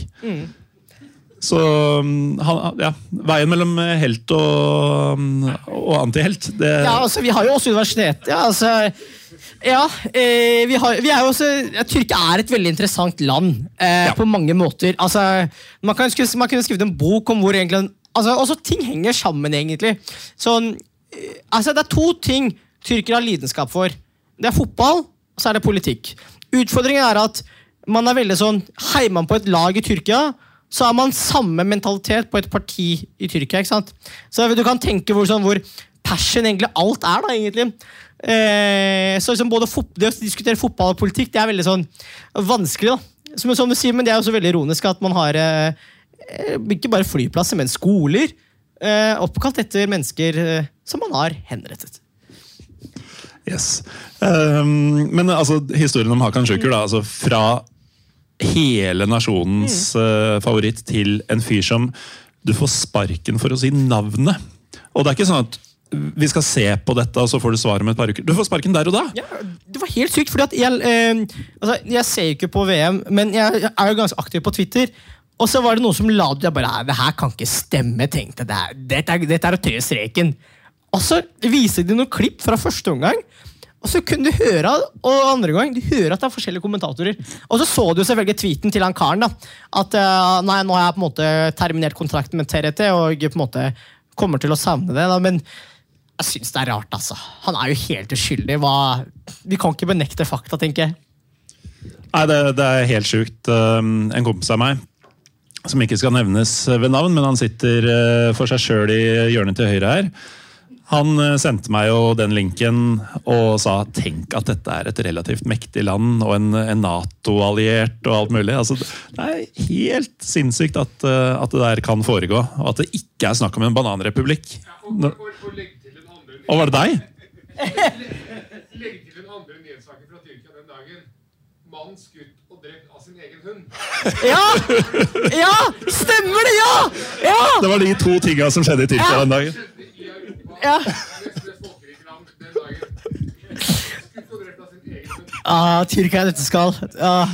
Så um, han, ja, veien mellom helt og, um, og antihelt det, Ja, altså, vi har jo også universitet. Ja, altså, ja eh, vi, har, vi er jo også, ja, Tyrkia er et veldig interessant land eh, Ja. på mange måter. Altså, man, kan, man kunne skrevet en bok om hvor egentlig altså, også Ting henger sammen, egentlig. Sånn, eh, altså, det er to ting tyrkere har lidenskap for. Det er fotball, og så er det politikk. Utfordringen er at man er veldig sånn Heier man på et lag i Tyrkia, så har man samme mentalitet på et parti i Tyrkia. ikke sant? Så du kan tenke hvor, sånn, hvor passion egentlig alt er, da, egentlig. Eh, så liksom både Det å diskutere fotball og politikk det er veldig sånn vanskelig. da. Som, som du sier, Men det er også veldig ironisk at man har eh, ikke bare flyplasser, men skoler eh, oppkalt etter mennesker eh, som man har henrettet. Yes. Um, men altså, historien om Hakan Sjukur, da, altså fra hele nasjonens uh, favoritt til en fyr som du får sparken for å si navnet. Og det er ikke sånn at vi skal se på dette, og så får du svar om et par uker. Du får sparken der og da! Ja, det var helt sykt, fordi at jeg, eh, altså, jeg ser jo ikke på VM, men jeg, jeg er jo ganske aktiv på Twitter. Og så var det noen som la ut jeg bare, det her kan ikke stemme. tenkte jeg. Det Dette er, dette er å tøye streken. Og så viser de noen klipp fra første omgang. Og så kunne du høre og andre gang, du hører at det er forskjellige kommentatorer. Og så så du selvfølgelig tweeten til han karen. da, At uh, nei, nå har jeg på en måte terminert kontrakten med TRT og på en måte kommer til å savne det. da, Men jeg syns det er rart, altså. Han er jo helt uskyldig. Hva... Vi kan ikke benekte fakta, tenker jeg. Nei, det, det er helt sjukt. Um, En kompis av meg, som ikke skal nevnes ved navn, men han sitter uh, for seg sjøl i hjørnet til høyre her. Han uh, sendte meg jo den linken og sa tenk at dette er et relativt mektig land og en, en Nato-alliert og alt mulig. Altså, det er helt sinnssykt at, uh, at det der kan foregå, og at det ikke er snakk om en bananrepublikk. Ja, Nå- Og var det deg? Legg til den andre nyhetssaken fra Tyrkia den dagen. Mann skutt og drept av sin egen hund. Ja! Ja! Stemmer det, ja! Ja! Det var de to tinga som skjedde i Tyrkia den dagen. I Europa. ja. Den dagen. Skutt og drept av sin egen hund. Ah, Tyrkia er dette skal. Ah.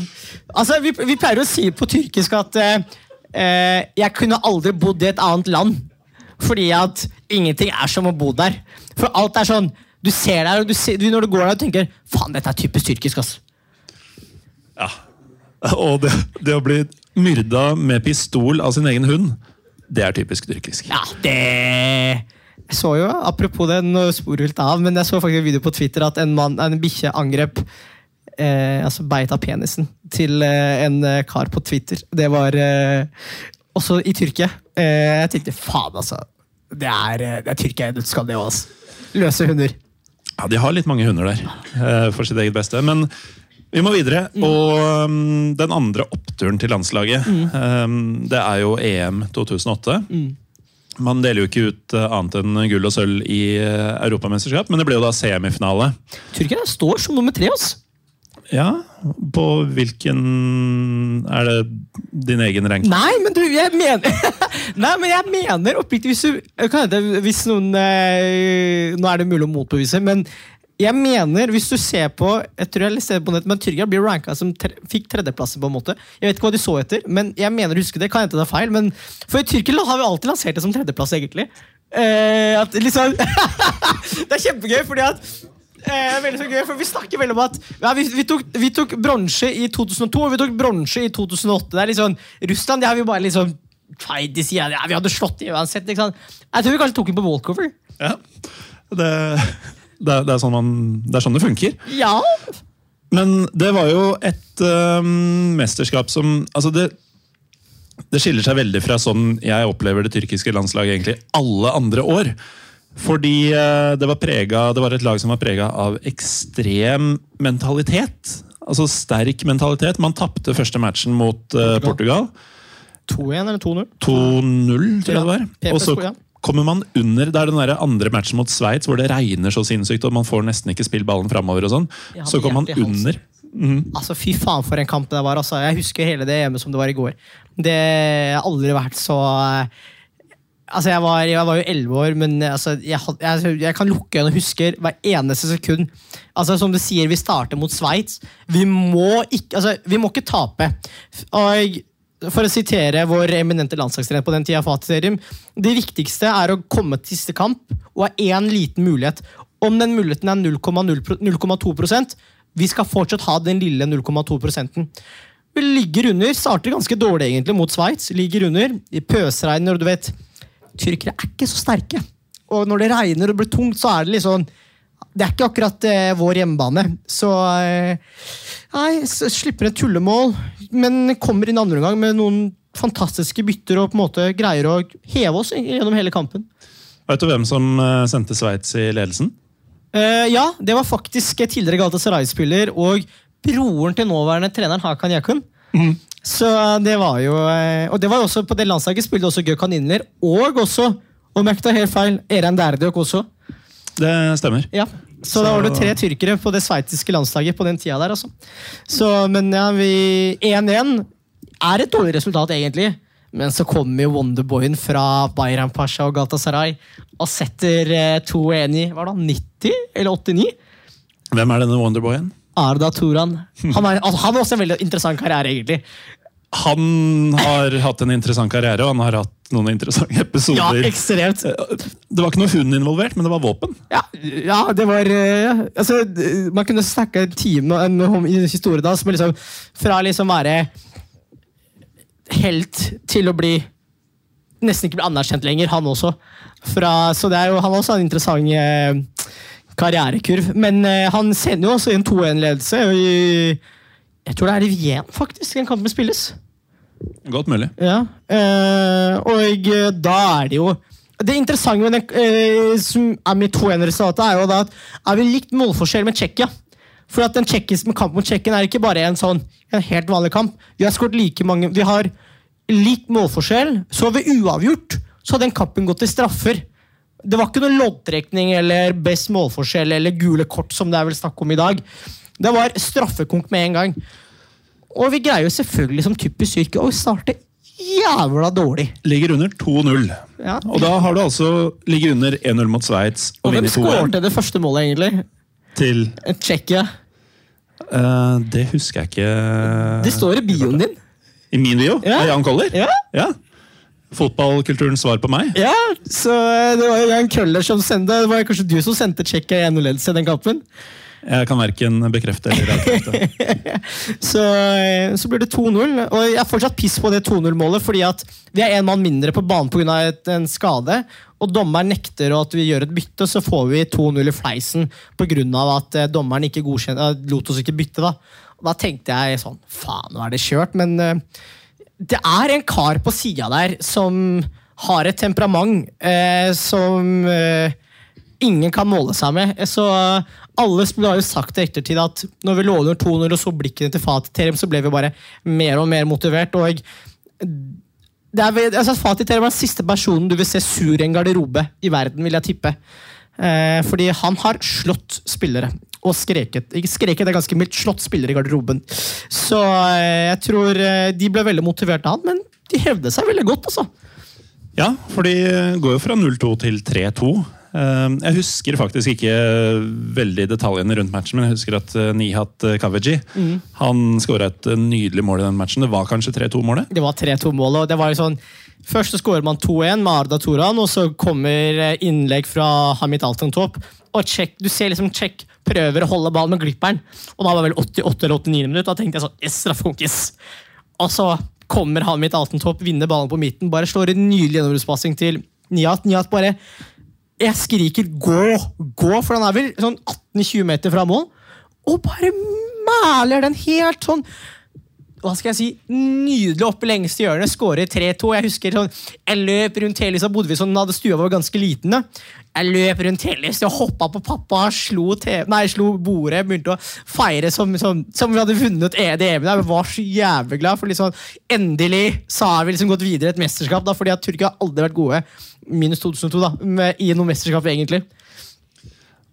Altså, vi, vi pleier å si på tyrkisk at eh, eh, jeg kunne aldri bodd i et annet land. Fordi at ingenting er som å bo der. For alt er sånn Du ser der, og du ser, du, når du går der og tenker Faen, dette er typisk tyrkisk. ass. Ja. Og det, det å bli myrda med pistol av sin egen hund, det er typisk tyrkisk. Ja, det Jeg så jo, apropos det, nå sporer litt av, men jeg så faktisk en video på Twitter at en, mann, en bikkje angrep eh, altså beit av penisen til eh, en eh, kar på Twitter. Det var eh, også i Tyrkia. Eh, jeg tenkte faen, altså. Det er, eh, det er Tyrkia i nøtteskall, det òg. Altså. Løse hunder. Ja, De har litt mange hunder der, eh, for sitt eget beste. Men vi må videre. Og um, den andre oppturen til landslaget, um, det er jo EM 2008. Man deler jo ikke ut annet enn gull og sølv i eh, europamesterskap, men det ble jo da semifinale. Tyrkia står som nummer tre. Altså. Ja, På hvilken Er det din egen ranking? Nei, men du, jeg mener Nei, men jeg mener oppriktig hvis Hvis noen eh, Nå er det mulig å motbevise, men jeg mener, hvis du ser på Jeg tror jeg leste på nett, men Tyrkia blir ranka som tre, fikk tredjeplasser. på en måte Jeg vet ikke hva de så etter, men jeg mener å huske det. Kan hende det er feil, men for i Tyrkia har vi alltid lansert det som tredjeplass, egentlig. Eh, at liksom Det er kjempegøy, fordi at Eh, veldig så gøy, for Vi snakker veldig om at ja, vi, vi tok, vi tok bronse i 2002 og vi tok bronse i 2008. Det er sånn, Russland det har vi bare liksom feid de sier, ja, Vi hadde slått dem uansett. ikke sant? Jeg tror vi kanskje tok dem på walkover. Ja, det, Det, det, er sånn man, det er sånn det funker. Ja! Men det var jo et øhm, mesterskap som altså det, det skiller seg veldig fra sånn jeg opplever det tyrkiske landslaget egentlig alle andre år. Fordi øh, det, var preget, det var et lag som var prega av ekstrem mentalitet. Altså sterk mentalitet. Man tapte første matchen mot Portugal. Portugal. 2-1 eller 2-0? 2-0, tror jeg det var. Og så kommer man under. Det er den der andre matchen mot Sveits hvor det regner så sinnssykt og man får nesten ikke spilt ballen framover. og sånn. Så kommer man under. Mm. Altså, Fy faen for en kamp det var. altså. Jeg husker hele det hjemme som det var i går. Det har aldri vært så Altså, Jeg var, jeg var jo elleve år, men altså, jeg, jeg, jeg kan lukke øynene og huske hver eneste sekund. Altså, Som du sier, vi starter mot Sveits. Vi altså, vi må ikke tape. Og for å sitere vår eminente landslagstrener på den tida, Fatih Serim, det viktigste er å komme til siste kamp og ha én liten mulighet. Om den muligheten er 0,0 pro- 0,2 vi skal fortsatt ha den lille 0,2 prosenten. Vi ligger under, starter ganske dårlig egentlig mot Sveits. Ligger under, i pøsregn, og du vet Tyrkere er ikke så sterke. Og når det regner og det blir tungt, så er det sånn Det er ikke akkurat eh, vår hjemmebane. Så eh, Nei, så slipper et tullemål, men kommer inn andre omgang med noen fantastiske bytter og på en måte greier å heve oss gjennom hele kampen. Vet du hvem som eh, sendte Sveits i ledelsen? Eh, ja, det var faktisk tidligere Galatasaray-spiller og broren til nåværende treneren Hakan Yakun. Så det var jo eh, Og det var jo også på det landslaget spilte også Gökhan Inler, og også, om jeg ikke tar helt feil, Eren Derdøk også. Det stemmer. Ja. Så, da var det tre tyrkere på det sveitsiske landslaget på den tida der, altså. Så, men ja, vi 1-1 er et dårlig resultat, egentlig. Men så kommer jo Wonderboyen fra Bayram Pasha og Galatasaray og setter eh, 2-1 i hva da, 90 eller 89. Hvem er denne Wonderboyen? Arda Turan. Han, er, altså, han har også en veldig interessant karriere, egentlig. Han har hatt en interessant karriere, og han har hatt noen interessante episoder. Ja, ekstremt. det var ikke noe hund involvert, men det var våpen. Ja, ja det var eh, altså, Man kunne snakke en time om historien hans, men liksom fra liksom være helt til å bli nesten ikke bli anerkjent lenger, han også. Fra, så det er jo, han har også en interessant eh, karrierekurv. Men eh, han sender jo også en 2-1-ledelse. Jeg tror det er i Wien, faktisk, den kampen spilles. Godt mulig. Ja, eh, og eh, da er det jo Det interessante med den, eh, som er mitt 2-1-resultat, er jo da at er vi likt målforskjell med Tsjekkia. For at den tjekkiske kampen mot Tsjekkia er ikke bare en sånn en helt vanlig kamp. Vi har skåret like mange Vi har lik målforskjell. Så ved uavgjort så hadde den kampen gått til straffer. Det var ikke noen loddtrekning eller best målforskjell eller gule kort, som det er vel snakk om i dag. Det var straffekonk med en gang. Og vi greier jo selvfølgelig som typisk Tyrkia å starte jævla dårlig. Ligger under 2-0. Ja. Og da har du altså ligger under 1-0 mot Sveits og Og hvem vunnet 2-1 skårte det første målet, egentlig? til Tsjekkia. Uh, Det husker jeg ikke Det står i bioen din. I min bio? Ja. Av Jan Koller? Ja. ja. Fotballkulturens svar på meg? Ja, så eh, det var jo Jan Køller som sendte Det var kanskje du som sendte Tsjekkia 1-0-ledelse i den kampen? Jeg kan verken bekrefte eller avkrefte. Så, eh, så blir det 2-0. Og jeg er fortsatt piss på det 2-0-målet, fordi at vi er en mann mindre på banen pga. en skade. Og dommeren nekter at vi gjør et bytte, så får vi 2-0 i fleisen pga. at eh, dommeren ikke godkjente, eh, lot oss ikke bytte. Da da tenkte jeg sånn Faen, nå er det kjørt. Men det er en kar på sida der som har et temperament eh, som eh, ingen kan måle seg med. Så eh, alle har jo sagt i ettertid at når vi lå under 2-0 og så blikkene til Fatih Terim, så ble vi bare mer og mer motivert. og det er, altså, Fatih Terim er den siste personen du vil se sur i en garderobe i verden, vil jeg tippe. Eh, fordi han har slått spillere. Og skreket. Skreket, er ganske mildt. Slått spillere i garderoben. Så eh, jeg tror eh, de ble veldig motivert av han, men de hevde seg veldig godt, altså. Ja, for de går jo fra 0-2 til 3-2. Eh, Jeg husker faktisk ikke veldig detaljene rundt matchen, men jeg husker at eh, Nihat Kaveji mm. han skåra et eh, nydelig mål i den matchen. Det var kanskje 3-2-målet? Det var 3-2-mål, og det var jo sånn Først så skårer man 2-1 med Arda Toran, og så kommer eh, innlegg fra Hamid Altantop. Og check, du ser liksom Czech prøver å holde ballen med glipperen, og da var det vel 88 eller 89 minutter. Da tenkte jeg sånn Yes, straffekonkis! Og så kommer han mitt Altentopp, vinner ballen på midten, bare slår en nydelig gjennombruddspassing til Niat. Niat bare Jeg skriker 'gå', gå, for han er vel sånn 18-20 meter fra mål. Og bare mæler den helt sånn hva skal jeg si, nydelig opp i lengste hjørnet, skårer 3-2. Jeg husker sånn, jeg løp rundt hele så bodde vi sånn, hadde stua var ganske liten. da. Jeg løp rundt hele og hoppa på pappa, slo, TV, nei, slo bordet, begynte å feire som, som, som vi hadde vunnet EDM. Jeg var så jævlig glad, for liksom, endelig så har vi liksom gått videre et mesterskap. da, fordi at Tyrkia har aldri vært gode, minus 2002, da, med, i noe mesterskap, egentlig.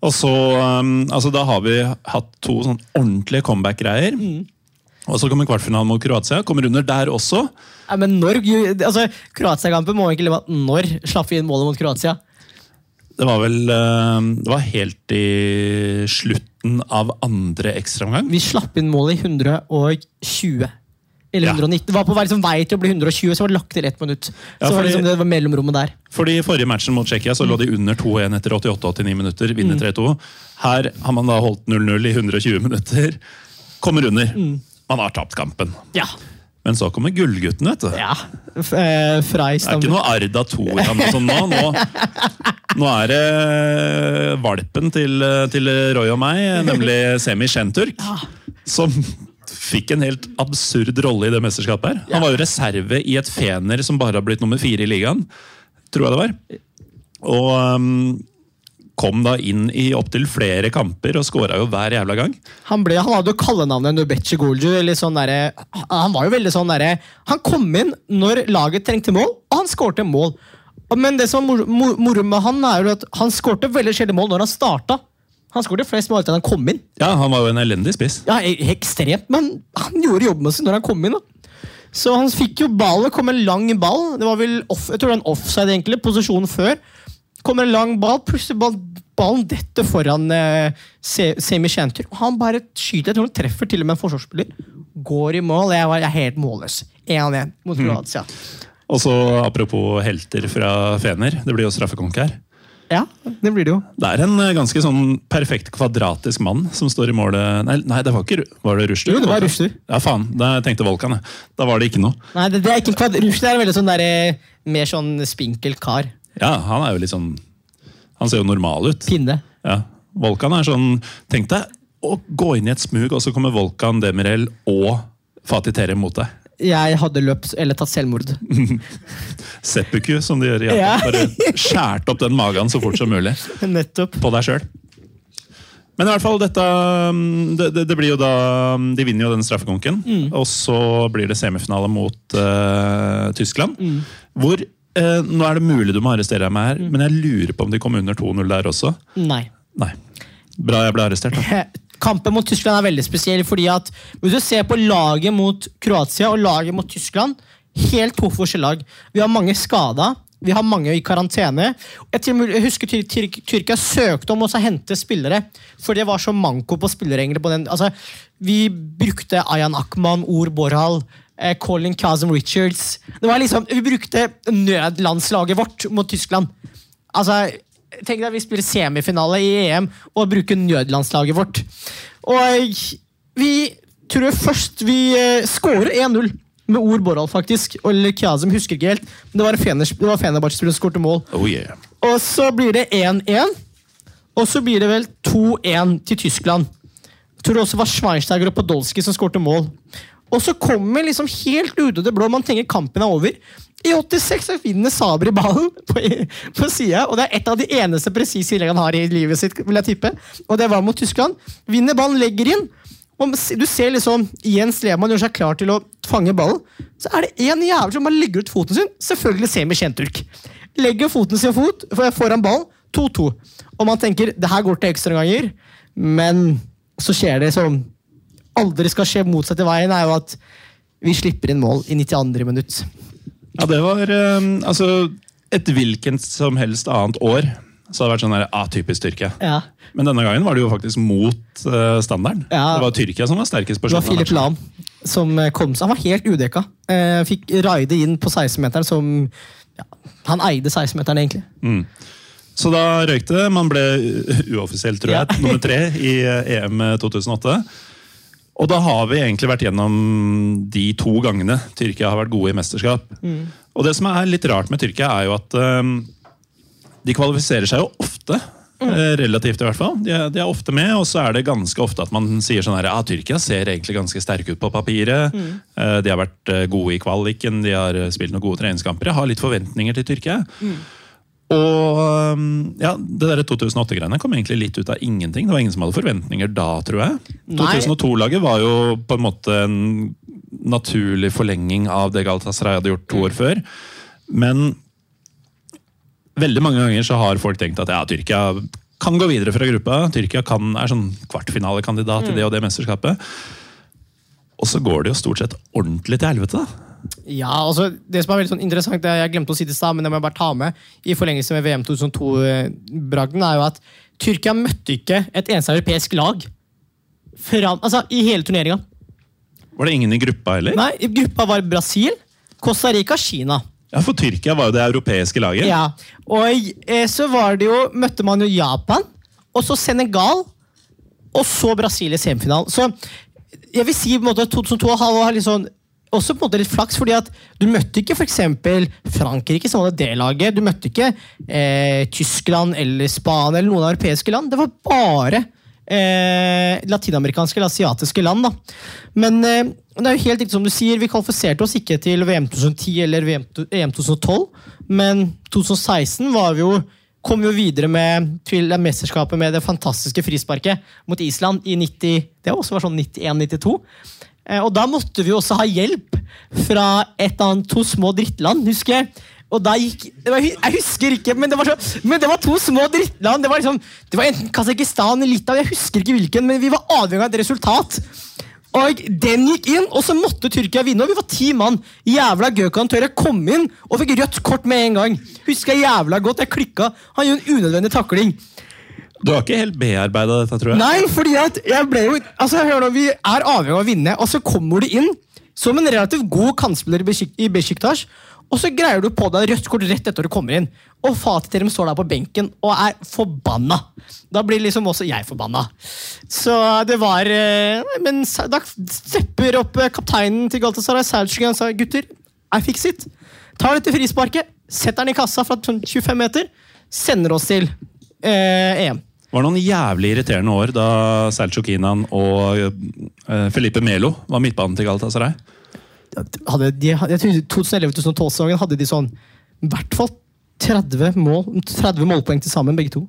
Og så, um, altså Da har vi hatt to sånn ordentlige comeback-greier. Og så kommer kvartfinalen mot Kroatia. Kommer under der også. Ja, men når, altså, Kroatia-kampen må ikke leve at når slapp vi inn målet mot Kroatia? Det var vel um, Det var helt i slutten av andre ekstraomgang. Vi slapp inn målet i 120. Eller Ja. 119. Det var på liksom, vei til å bli 120, så var det lagt til ett minutt. Ja, så var det, liksom, det var mellomrommet der. Fordi I forrige matchen mot Tsjekkia så lå de under 2-1 etter 88-89 minutter. Vinner 3-2. Her har man da holdt 0-0 i 120 minutter. Kommer under. Man har tapt kampen. Ja. Men så kommer gullgutten, vet du. ja. Eh, fra Det er ikke noe Arda Toran sånn nå. nå. Nå er det valpen til, til Roy og meg, nemlig Semi Shenturk, som fikk en helt absurd rolle i det mesterskapet. her. Han var jo reserve i et Fener som bare har blitt nummer fire i ligaen, tror jeg det var. Og um, kom da inn i opptil flere kamper og skåra jo hver jævla gang. Han, ble, han hadde jo kallenavnet Nubeche Golju. Eller sånn der, han var jo veldig sånn derre Han kom inn når laget trengte mål, og han skårte mål. Men det som var moro mor, med han, er jo at han skårte veldig sjelden mål når han starta. Han skårte flest mål etter han kom inn. Ja, Han var jo en elendig spiss. Ja, e- ekstremt, men han gjorde jobben sin når han kom inn. da. Så han fikk jo ballen, kom en lang ball. Det var vel off, jeg tror det var en offside, egentlig, posisjonen før. Kommer en lang ball, plutselig ball, ballen detter foran eh, Semi Shantur. og Han bare skyter, jeg tror han treffer til og med en forsvarsspiller. Går i mål. Jeg, var, jeg er helt målløs. 1-1 mot Kroatia. Og så Apropos helter fra Fener, det blir jo straffekonk her. Ja, det blir det jo. Det er en eh, ganske sånn perfekt kvadratisk mann som står i målet Nei, nei det var ikke Var det Rushdie? Jo, det var Rushdie. Ja, faen. Da tenkte Volkan, jeg. Da var det ikke noe. Nei, det, det er ikke en kvadrat. Rushdie er veldig sånn der, eh, mer sånn spinkel kar. Ja, han er jo litt sånn Han ser jo normal ut. Pinne. Ja. Volkan er sånn Tenk deg å gå inn i et smug, og så kommer Volkan Demirel og Fatih Terim mot deg. Jeg hadde løpt eller tatt selvmord. Seppuku, som de gjør i Ja. Japan. Bare skjært opp den magen så fort som mulig. Nettopp. på deg sjøl. Men i hvert fall, dette, mm, det, det, det blir jo da mm, De vinner jo den straffekonken. Og så blir det semifinale mot uh, Tyskland. Hvor eh, Nå er det mulig du må arrestere meg her, men jeg lurer på om de kom under 2-0 der også. Nei. Nei. Bra jeg ble arrestert, da. Kampen mot Tyskland er veldig spesiell, fordi at hvis du ser på laget mot Kroatia og laget mot Tyskland, helt to forskjellige lag. Vi har mange skada. Vi har mange i karantene. Jeg, husker Tyr Tyr Tyrkia søkte om å hente spillere, for det var så manko på spillere. på den. Altså, vi brukte Ayan Akman, Or Borhal, Colin Kazim Richards. Det var liksom, Vi brukte nødlandslaget vårt mot Tyskland. Altså, Tenk deg vi spiller semifinale i EM og bruker nødlandslaget vårt. Og vi tror jeg først vi eh, scorer 1-0 med Or Borhal, faktisk. Eller Kazim, husker ikke helt. Men det var Fener- det var Fenerbahçe-spiller som skåret mål. Oh yeah. Og så blir det 1-1. Og så blir det vel 2-1 til Tyskland. Jeg tror det også var Schweinsteiger og Podolsky som skårte mål. Og så kommer liksom helt ut av det blå, man tenker kampen er over. I 86 så finner Sabri ballen på, på sida, og det er et av de eneste presise innleggene han har i livet sitt. vil jeg tippe. Og det var mot Tyskland. Vinner ballen, legger inn. Og du ser liksom Jens Lehmann gjør seg klar til å fange ballen. Så er det en jævel som bare legger ut foten sin. Selvfølgelig Semi Kjenturk. Legger foten sin fot foran ballen. 2-2. Og man tenker det her går til ekstraomganger, men så skjer det som aldri skal skje motsatt i veien, er jo at vi slipper inn mål i 92. minutt. Ja, det var eh, altså et hvilket som helst annet år. Så hadde det vært sånn der, ah, Tyrkia. Ja. Men denne gangen var det jo faktisk mot uh, standarden. Ja. Det var Tyrkia som var sterkest på Det var Filip Philip. Lahm som eh, kom seg. Han var helt udekka. Uh, fikk raide inn på 16-meteren som ja, Han eide 16-meteren, egentlig. Så da røykte det. Man ble uoffisielt, tror jeg, nummer tre i EM 2008. Og da har vi egentlig vært gjennom de to gangene Tyrkia har vært gode i mesterskap. Og det som er litt rart med Tyrkia, er jo at um, de kvalifiserer seg jo ofte. Mm. Relativt, i hvert fall. De er, de er ofte med, og så er det ganske ofte at man sier sånn her Ja, Tyrkia ser egentlig ganske sterke ut på papiret. Mm. De har vært eh, gode i kvaliken, de har eh, spilt noen gode treningskamper. Jeg har litt forventninger til Tyrkia. Og um, ja, Det der 2008-greiene kom egentlig litt ut av ingenting. Det var ingen som hadde forventninger da, tror jeg. 2002-laget var jo på en måte en naturlig forlenging av det Galatasaray hadde gjort to år før. Men veldig mange ganger så har folk tenkt at ja, Tyrkia kan gå videre fra gruppa. Tyrkia kan, er sånn kvartfinalekandidat i det og det mesterskapet. Og så går det jo stort sett ordentlig til helvete. da. Ja, altså Det som er veldig sånn interessant, det jeg glemte å si det i stad, men det må jeg bare ta med, i forlengelse med VM 2002-bragden, er jo at Tyrkia møtte ikke et eneste europeisk lag fram, altså, i hele turneringa. Var det ingen i gruppa heller? Nei, i Gruppa var Brasil, Costa Rica, Kina. Ja, For Tyrkia var jo det europeiske laget. Ja, Og eh, så var det jo, møtte man jo Japan, og så Senegal, og så Brasil i semifinalen. Så jeg vil si på en måte 2002 har har litt sånn også på en måte litt flaks, fordi at du møtte ikke f.eks. Frankrike, som hadde det laget. Du møtte ikke eh, Tyskland eller Spania eller noen europeiske land. Det var bare eh, latinamerikanske eller asiatiske land. da. Men eh, det er jo helt riktig som du sier, vi kvalifiserte oss ikke til VM 2010 eller VM, to- EM 2012, men 2016 var vi jo kom vi jo videre med, til mesterskapet med det fantastiske frisparket mot Island i 90, det også var sånn 91-92. Eh, Og da måtte vi jo også ha hjelp fra et av to små drittland, husker jeg. Og da gikk, Jeg husker ikke, men det var, så, men det var to små drittland. Det var, liksom, det var enten Kasakhstan eller Litauen, jeg husker ikke hvilken, men vi var avhengig av et resultat. Og den gikk inn, og så måtte Tyrkia vinne. Og vi var ti mann. Jævla Gøkan Tøre kom inn og fikk rødt kort med en gang. Husker jeg jævla godt. Jeg klikka. Han gjorde en unødvendig takling. Du har ikke helt bearbeida dette, tror jeg. Nei, fordi at jeg ble jo altså hør nå, Vi er avhengig av å vinne, og så kommer du inn som en relativt god kantspiller i Besjiktas, og så greier du på deg rødt kort rett etter du kommer inn. Og fatig til dem står der på benken og er forbanna. Da blir liksom også jeg forbanna. Så det var eh, Men da stepper opp eh, kapteinen til Galtasaray Selçuk og sa gutter, I fix it. Tar dette frisparket, setter den i kassa fra sånn 25 meter, sender oss til eh, EM. Det var noen jævlig irriterende år da Selçuk Kinan og eh, Felipe Melo var midtbanen til Galatasaray. hadde de, jeg tror 2011-2012-sesongen hadde de sånn i hvert fall 30, mål, 30 målpoeng til sammen, begge to.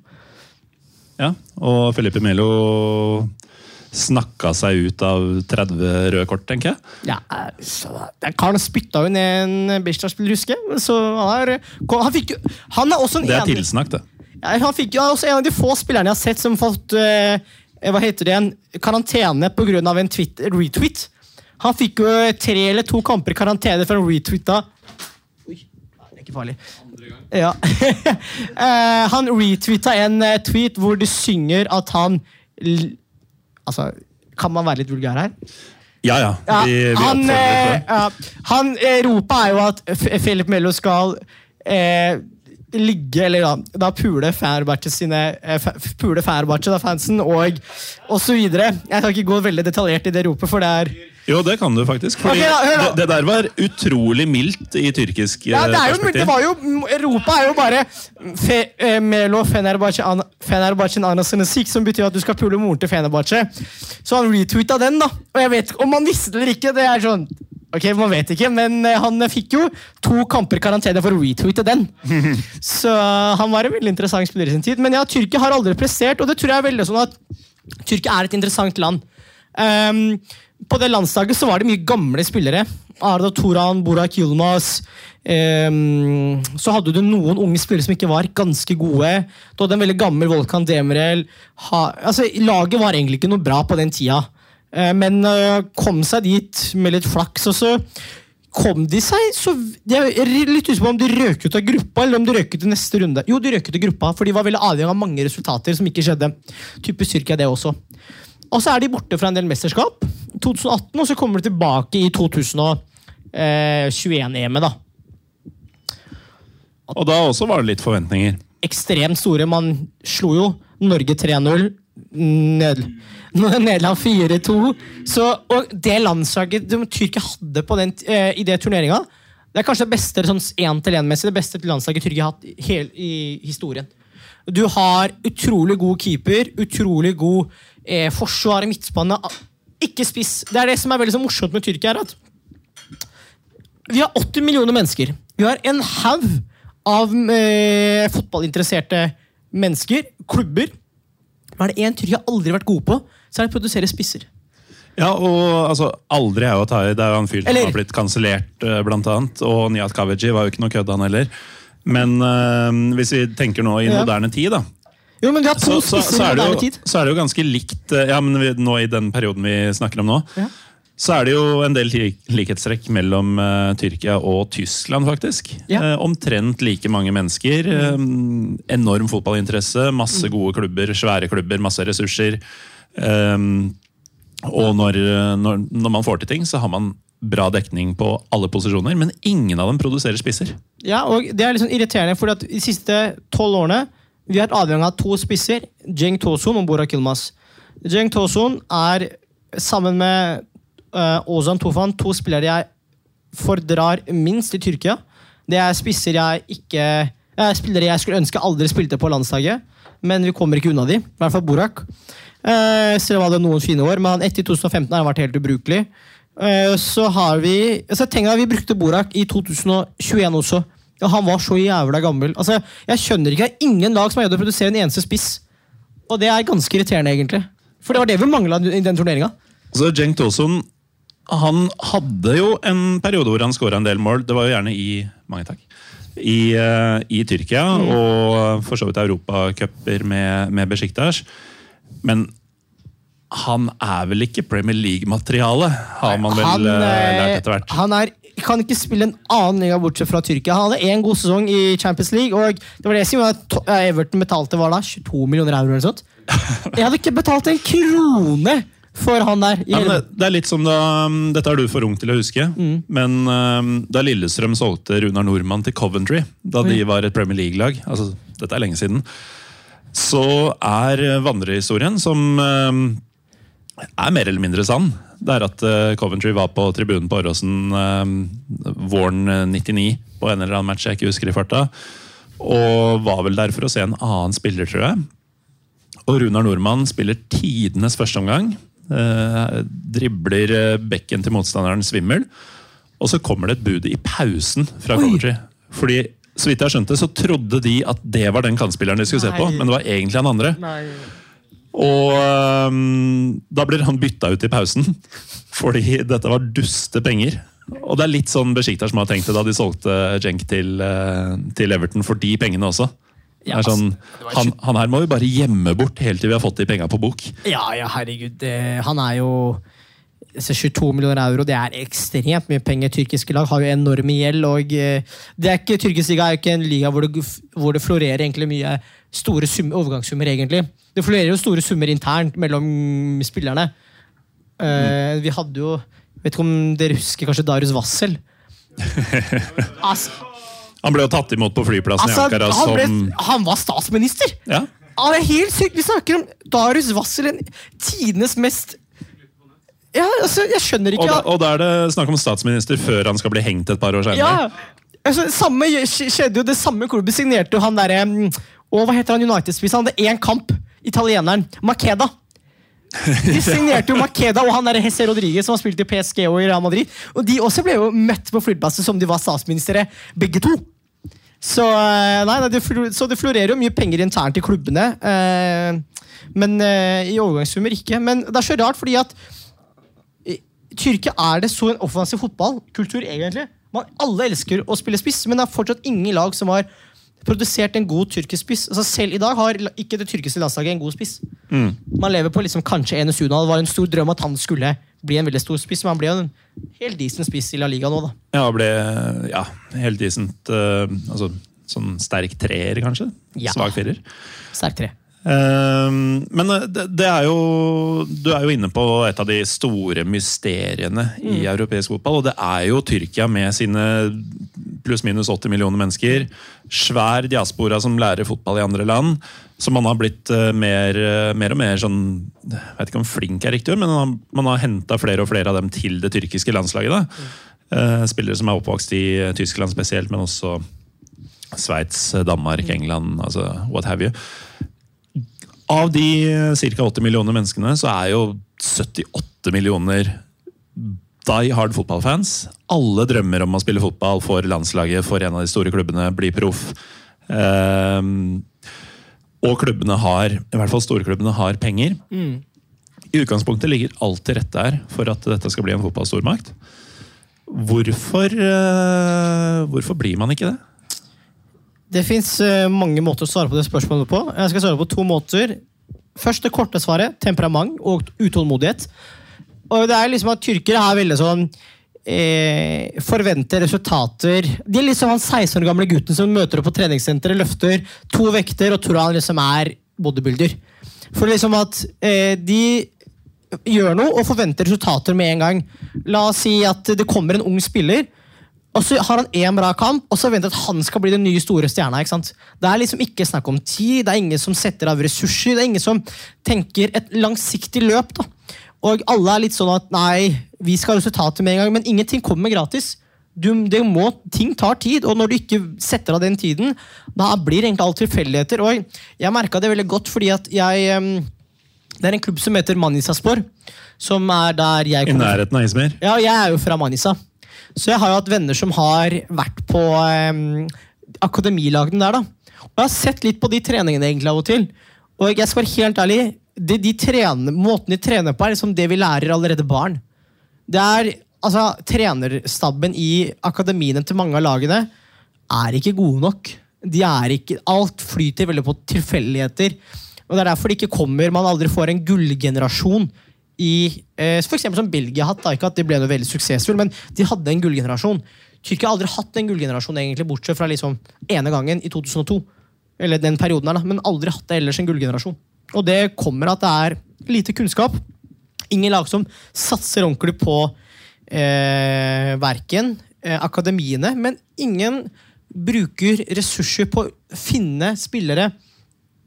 Ja, Og Felipe Melo snakka seg ut av 30 røde kort, tenker jeg. Ja, Karen spytta jo ned en Besiktas-spiller, husker jeg. Så han er, han, fikk, han er også en Det er tilsnakk, det. Ja, han fikk jo også en av de få spillerne jeg har sett som har fått uh, hva heter det, en karantene pga. en Twitter, retweet. Han fikk jo tre eller to kamper i karantene for å retweeta Oi, det er ikke farlig. Ja. Eh, han retweeta en eh, tweet hvor de synger at han l Altså, kan man være litt vulgær her? Ja, ja. Ja, Vi, vi han, eh, ja, han eh, ropet er jo at F Philip Mello skal eh, ligge, eller da, da pule Fenerbahçe sine eh, pule Fenerbahçe, da, fansen og, og så videre. Jeg skal ikke gå veldig detaljert i det ropet, for det er Jo, det kan du faktisk. Fordi okay, da, det, det der var utrolig mildt i tyrkisk ja, det, er jo, eh, perspektiv. det var jo Europa er jo bare fe, eh, Melo Fenerbahçen Anasenesik, som betyr at du skal pule moren til Fenerbahçe. Så han retweeta den, da. Og jeg vet om han visste det eller ikke. det er sånn Ok, man vet ikke, men eh, han fikk jo to kamper karantene for å retweete den. Så eh, han var en veldig interessant spiller i sin tid. Men ja, Tyrkia har aldri prestert, og det tror jeg er veldig sånn at Tyrkia er et interessant land. Um, på det landslaget så var det mye gamle spillere. Arda Toran, Burak Yilmaz. Um, så hadde du noen unge spillere som ikke var ganske gode. Du hadde en veldig gammel Volkan Demirel. Ha, altså, laget var egentlig ikke noe bra på den tida. Eh, men eh, kom seg dit med litt flaks, og så kom de seg så Jeg er litt usikker på om de røk ut av gruppa, eller om de røk ut i neste runde. Jo, de røk ut av gruppa, for de var veldig avhengig av mange resultater som ikke skjedde. Typisk Tyrkia, det også. Og så er de borte fra en del mesterskap. 2018, og så kommer de tilbake i 2021-EM-et. da. Og da også var det litt forventninger. ekstremt store. Man slo jo Norge 3-0. Ned Nederland 4-2. Så- Og det landslaget de Tyrkia hadde på den, uh, i det turneringa, Det er kanskje det beste sånn én-til-én-messig det beste landslaget Tyrkia har hatt i hel, i historien. Du har utrolig god keeper, utrolig god eh, forsvar i midtbane. Ikke spiss. Det er det som er veldig morsomt med Tyrkia. er at Vi har 80 millioner mennesker. Vi har en haug av eh, fotballinteresserte mennesker, klubber. Men er det én Tyrkia aldri har vært gode på, så er det å produsere spisser. Ja, og altså, aldri er jo å ta i. Det er jo en fyr som har blitt kansellert, eh, blant annet. Og Niyat Kaveji var jo ikke noe kødd, han heller. Men eh, hvis vi tenker nå i Ja. moderne tid, da. Jo, men vi har to Så, så, så, er jo, så er det jo ganske likt eh, Ja, men vi, nå i den perioden vi snakker om nå, Ja. Så er det jo en del lik- likhetstrekk mellom uh, Tyrkia og Tyskland, faktisk. Ja. Uh, omtrent like mange mennesker. eh, enorm fotballinteresse, masse gode klubber, svære klubber, masse ressurser. Eh, og når, når, når man får til ting, så har man bra dekning på alle posisjoner, men ingen av dem produserer spisser. Ja, og Det er litt sånn irriterende, at de siste tolv årene vi har vært avhengig av to spisser. Jeng Tosun og Bora Kilmas. Jeng Tosun er, sammen med uh, Ozan Tofan, to spillere jeg fordrar minst i Tyrkia. Det er spisser jeg ikke uh, Spillere jeg skulle ønske aldri spilte på landslaget, men vi kommer ikke unna de. I hvert fall Borak. Uh, selv om han hadde noen fine år, men etter 2015 har han vært helt ubrukelig. Uh, så har vi altså, tenk at Vi brukte Borak i 2021 også. Og han var så jævla gammel. Altså, jeg skjønner ikke, Det er ingen lag som har greid å produsere en eneste spiss. Og det er ganske irriterende, egentlig. For det var det vi mangla i den turneringa. Så Cenk Tosun han hadde jo en periode hvor han skåra en del mål. Det var jo gjerne i mange takk, i, eh, i Tyrkia og for så vidt europacuper med, med Besiktas. Men han er vel ikke Premier League-materiale, har man vel han, eh, eh, lært etter hvert. han er, kan ikke spille en annen liga bortsett fra Tyrkia. Han hadde én god sesong i Champions League, og det var det som gjorde at Everton betalte var da, 22 millioner euro. eller sånt. Jeg hadde ikke betalt en krone for han der. Ja, det, det er litt som da um, Dette er du for ung til å huske. Mm. Men um, da Lillestrøm solgte Runar Nordmann til Coventry, da de var et Premier League-lag altså Dette er lenge siden. Så er uh, vandrehistorien, som um, er mer eller mindre sann, det er at uh, Coventry var på tribunen på Åråsen um, våren uh, 99 på en eller annen match jeg ikke husker i farta. Og var vel der for å se en annen spiller, tror jeg. Og Runar Nordmann spiller tidenes førsteomgang. Eh, dribler eh, bekken til motstanderen svimmel. Og så kommer det et bud i pausen fra Coventry. Fordi så vidt jeg skjønte, så trodde de at det var den kantspilleren de skulle se på, men det var egentlig han andre. Nei. Og um, da blir han bytta ut i pausen, fordi dette var duste penger. Og det er litt sånn Besiktas som har tenkt det da de solgte Jenk til, øh, til Everton for de pengene også. Det Ja, er sånn, altså, det var han, han her må vi bare gjemme bort helt til vi har fått de penga på bok. Ja, ja, herregud. Det, han er jo altså 22 millioner euro, det er ekstremt mye penger. Tyrkiske lag har jo enorme gjeld. og eh, det er ikke, Tyrkisk liga er jo ikke en liga hvor det, hvor det florerer egentlig mye store summer, overgangssummer. egentlig. Det florerer jo store summer internt mellom spillerne. Eh, vi hadde jo Vet ikke om dere husker kanskje Darius Wassel? altså, Han ble jo tatt imot på flyplassen altså, i Ankara han, ble, som han var statsminister! ja, Han er helt sykt! Vi snakker om Darius Vasselen, tidenes mest Ja, altså, jeg skjønner ikke og, da, og da er det snakk om statsminister før han skal bli hengt et par år senere. Ja, altså, samme skjedde jo Det samme klubben signerte jo han derre mm, hva heter han United-spissen? Han hadde én kamp. Italieneren. Makeda. De signerte jo Makeda og han der Hesse Rodriguez som har spilt i PSG og i Real Madrid. Og de også ble jo møtt på flyplassen som de var statsministre, begge to. Så, eh, nei, nei, det, så det florerer jo mye penger internt i klubbene. Eh, men eh, i overgangssummer ikke. Men det er så rart, fordi at i Tyrkia er det så en offensiv fotballkultur, egentlig. Man, alle elsker å spille spiss, men det er fortsatt ingen lag som har produsert en god tyrkisk spiss. Altså Selv i dag har ikke det tyrkiske landslaget en god spiss. Man lever på liksom kanskje Enes Unal. Det var en stor drøm at han skulle bli en veldig stor spiss, men han ble jo en helt decent spiss i La Liga nå, da. Ja, ble ja, helt decent uh, altså, Sånn sterk treer, kanskje? Ja. Svak firer. Sterk tre. Ehm, men det, det er jo Du er jo inne på et av de store mysteriene i europeisk fotball. Og det er jo Tyrkia med sine pluss-minus 80 millioner mennesker. Svær diaspora som lærer fotball i andre land. Som man har blitt eh, mer, eh, mer og mer sånn Jeg vet ikke om flink er riktig ord, men man har, man har henta flere og flere av dem til det tyrkiske landslaget. Eh, spillere som er oppvokst i Tyskland spesielt, men også Sveits, Danmark, England, altså what have you. Av de ca. 80 millioner menneskene, så er jo 78 millioner die hard fotballfans. Alle drømmer om å spille fotball for landslaget, for en av de store klubbene, bli proff. Ehm, og klubbene har, i hvert fall storklubbene, har penger. I utgangspunktet ligger alt til rette her for at dette skal bli en fotballstormakt. Hvorfor, uh, hvorfor blir man ikke det? Det fins mange måter å svare på det spørsmålet på. Jeg skal svare på to måter. Først det korte svaret. Temperament og utålmodighet. Og det er liksom at Tyrkere er veldig sånn eh, Forventer resultater. De er liksom han 16 år gamle gutten som møter opp på treningssenteret, løfter to vekter og tror han liksom er bodybuilder. For liksom at eh, de gjør noe og forventer resultater med en gang. La oss si at det kommer en ung spiller. Og så har han én bra kamp, og så venter at han skal bli den nye store stjerna. ikke sant? Det er liksom ikke snakk om tid, det er ingen som setter av ressurser, det er ingen som tenker et langsiktig løp. da. Og alle er litt sånn at nei, vi skal ha resultater med en gang, men ingenting kommer gratis. Du, det må, ting tar tid, og når du ikke setter av den tiden, da blir egentlig alt tilfeldigheter. Og jeg merka det veldig godt fordi at jeg Det er en klubb som heter Manisaspor, som er der jeg kommer I nærheten av Ismer? Ja, jeg er jo fra Manisa. Så jeg har jo hatt venner som har vært på um, akademilagene der. da. Og jeg har sett litt på de treningene egentlig av og til. Og jeg skal være helt ærlig, det, de trener, måten de trener på, er liksom det vi lærer allerede barn. Det er, altså, Trenerstaben i akademiene til mange av lagene er ikke gode nok. De er ikke, alt flyter veldig på tilfeldigheter. Og Det er derfor det ikke kommer, man aldri får en gullgenerasjon i eh, eksempel som Belgia hatt. Da. Ikke at de ble noe veldig suksessfull, men de hadde en gullgenerasjon. Tyrkia har aldri hatt en gullgenerasjon, egentlig, bortsett fra liksom ene gangen i 2002. Eller den perioden her, da. Men aldri hatt det ellers en gullgenerasjon. Og det kommer at det er lite kunnskap. Ingen lag som satser ordentlig på eh, verken eh, akademiene, men ingen bruker ressurser på å finne spillere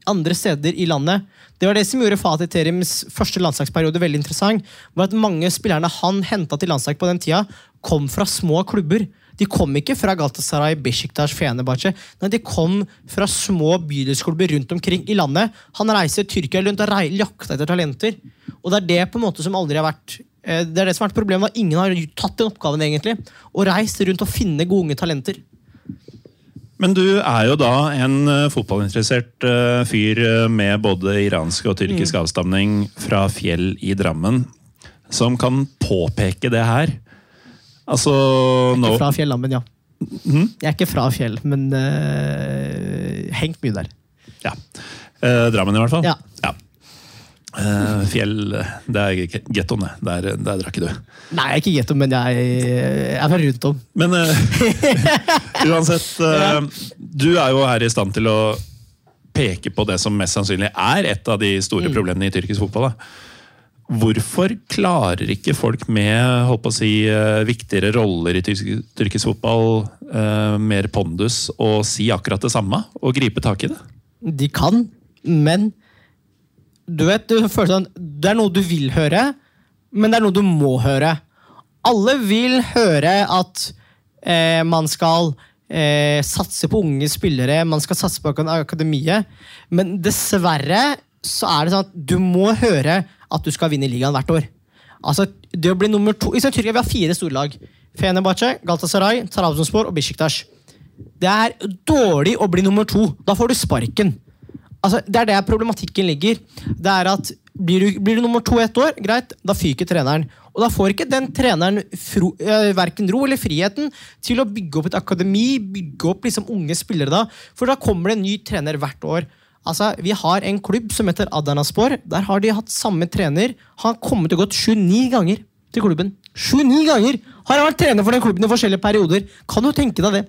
andre steder i landet. Det var det som gjorde Fatih Terims første landslagsperiode veldig interessant. var at Mange spillerne han henta til landslag på den tida, kom fra små klubber. De kom ikke fra Galatasaray, Besiktas, Fenerbahçe. Nei, de kom fra små bydelsklubber rundt omkring i landet. Han reiser Tyrkia rundt og jakter etter talenter. Og det er det på en måte som aldri har vært eh, det er det som har vært problemet, at ingen har tatt den oppgaven. egentlig, Og reist rundt og finne gode unge talenter. Men du er jo da en eh, fotballinteressert eh, fyr med både iransk og tyrkisk Mm. avstamning fra Fjell i Drammen, som kan påpeke det her. Altså er Ikke fra fjell, men ja. Mhm. Jeg er ikke fra fjell, men uh, hengt mye der. Ja. Uh, Drammen, i hvert fall. Ja. Eh, fjell, det er gettoen, det. Der, der drakk du. Nei, jeg er ikke getto, men jeg, jeg er fra rundt om. Men eh, uansett, eh, du er jo her i stand til å peke på det som mest sannsynlig er et av de store problemene i tyrkisk fotball. Da. Hvorfor klarer ikke folk med holdt å si, eh, viktigere roller i tyrkisk fotball, eh, mer pondus, å si akkurat det samme og gripe tak i det? De kan, men du vet, du føler sånn, det er noe du vil høre, men det er noe du må høre. Alle vil høre at eh, man skal eh, satse på unge spillere, man skal satse på akademiet, men dessverre så er det sånn at du må høre at du skal vinne ligaen hvert år. Altså, det å bli nummer to I Tyrkia vi har fire storlag. Fenebache, Galtasaray, Trabzonspor og Besiktas. Det er dårlig å bli nummer to. Da får du sparken. Altså, det er der problematikken ligger. Det er at Blir du, blir du nummer to ett år, greit, da fyker treneren. Og da får ikke den treneren fro, eh, verken ro eller friheten til å bygge opp et akademi, bygge opp liksom unge spillere da. For da kommer det en ny trener hvert år. Altså, Vi har en klubb som heter Adanaspor. Der har de hatt samme trener. Han har kommet og gått 29 ganger til klubben. 29 ganger har han vært trener for den klubben i forskjellige perioder. Kan du tenke deg det?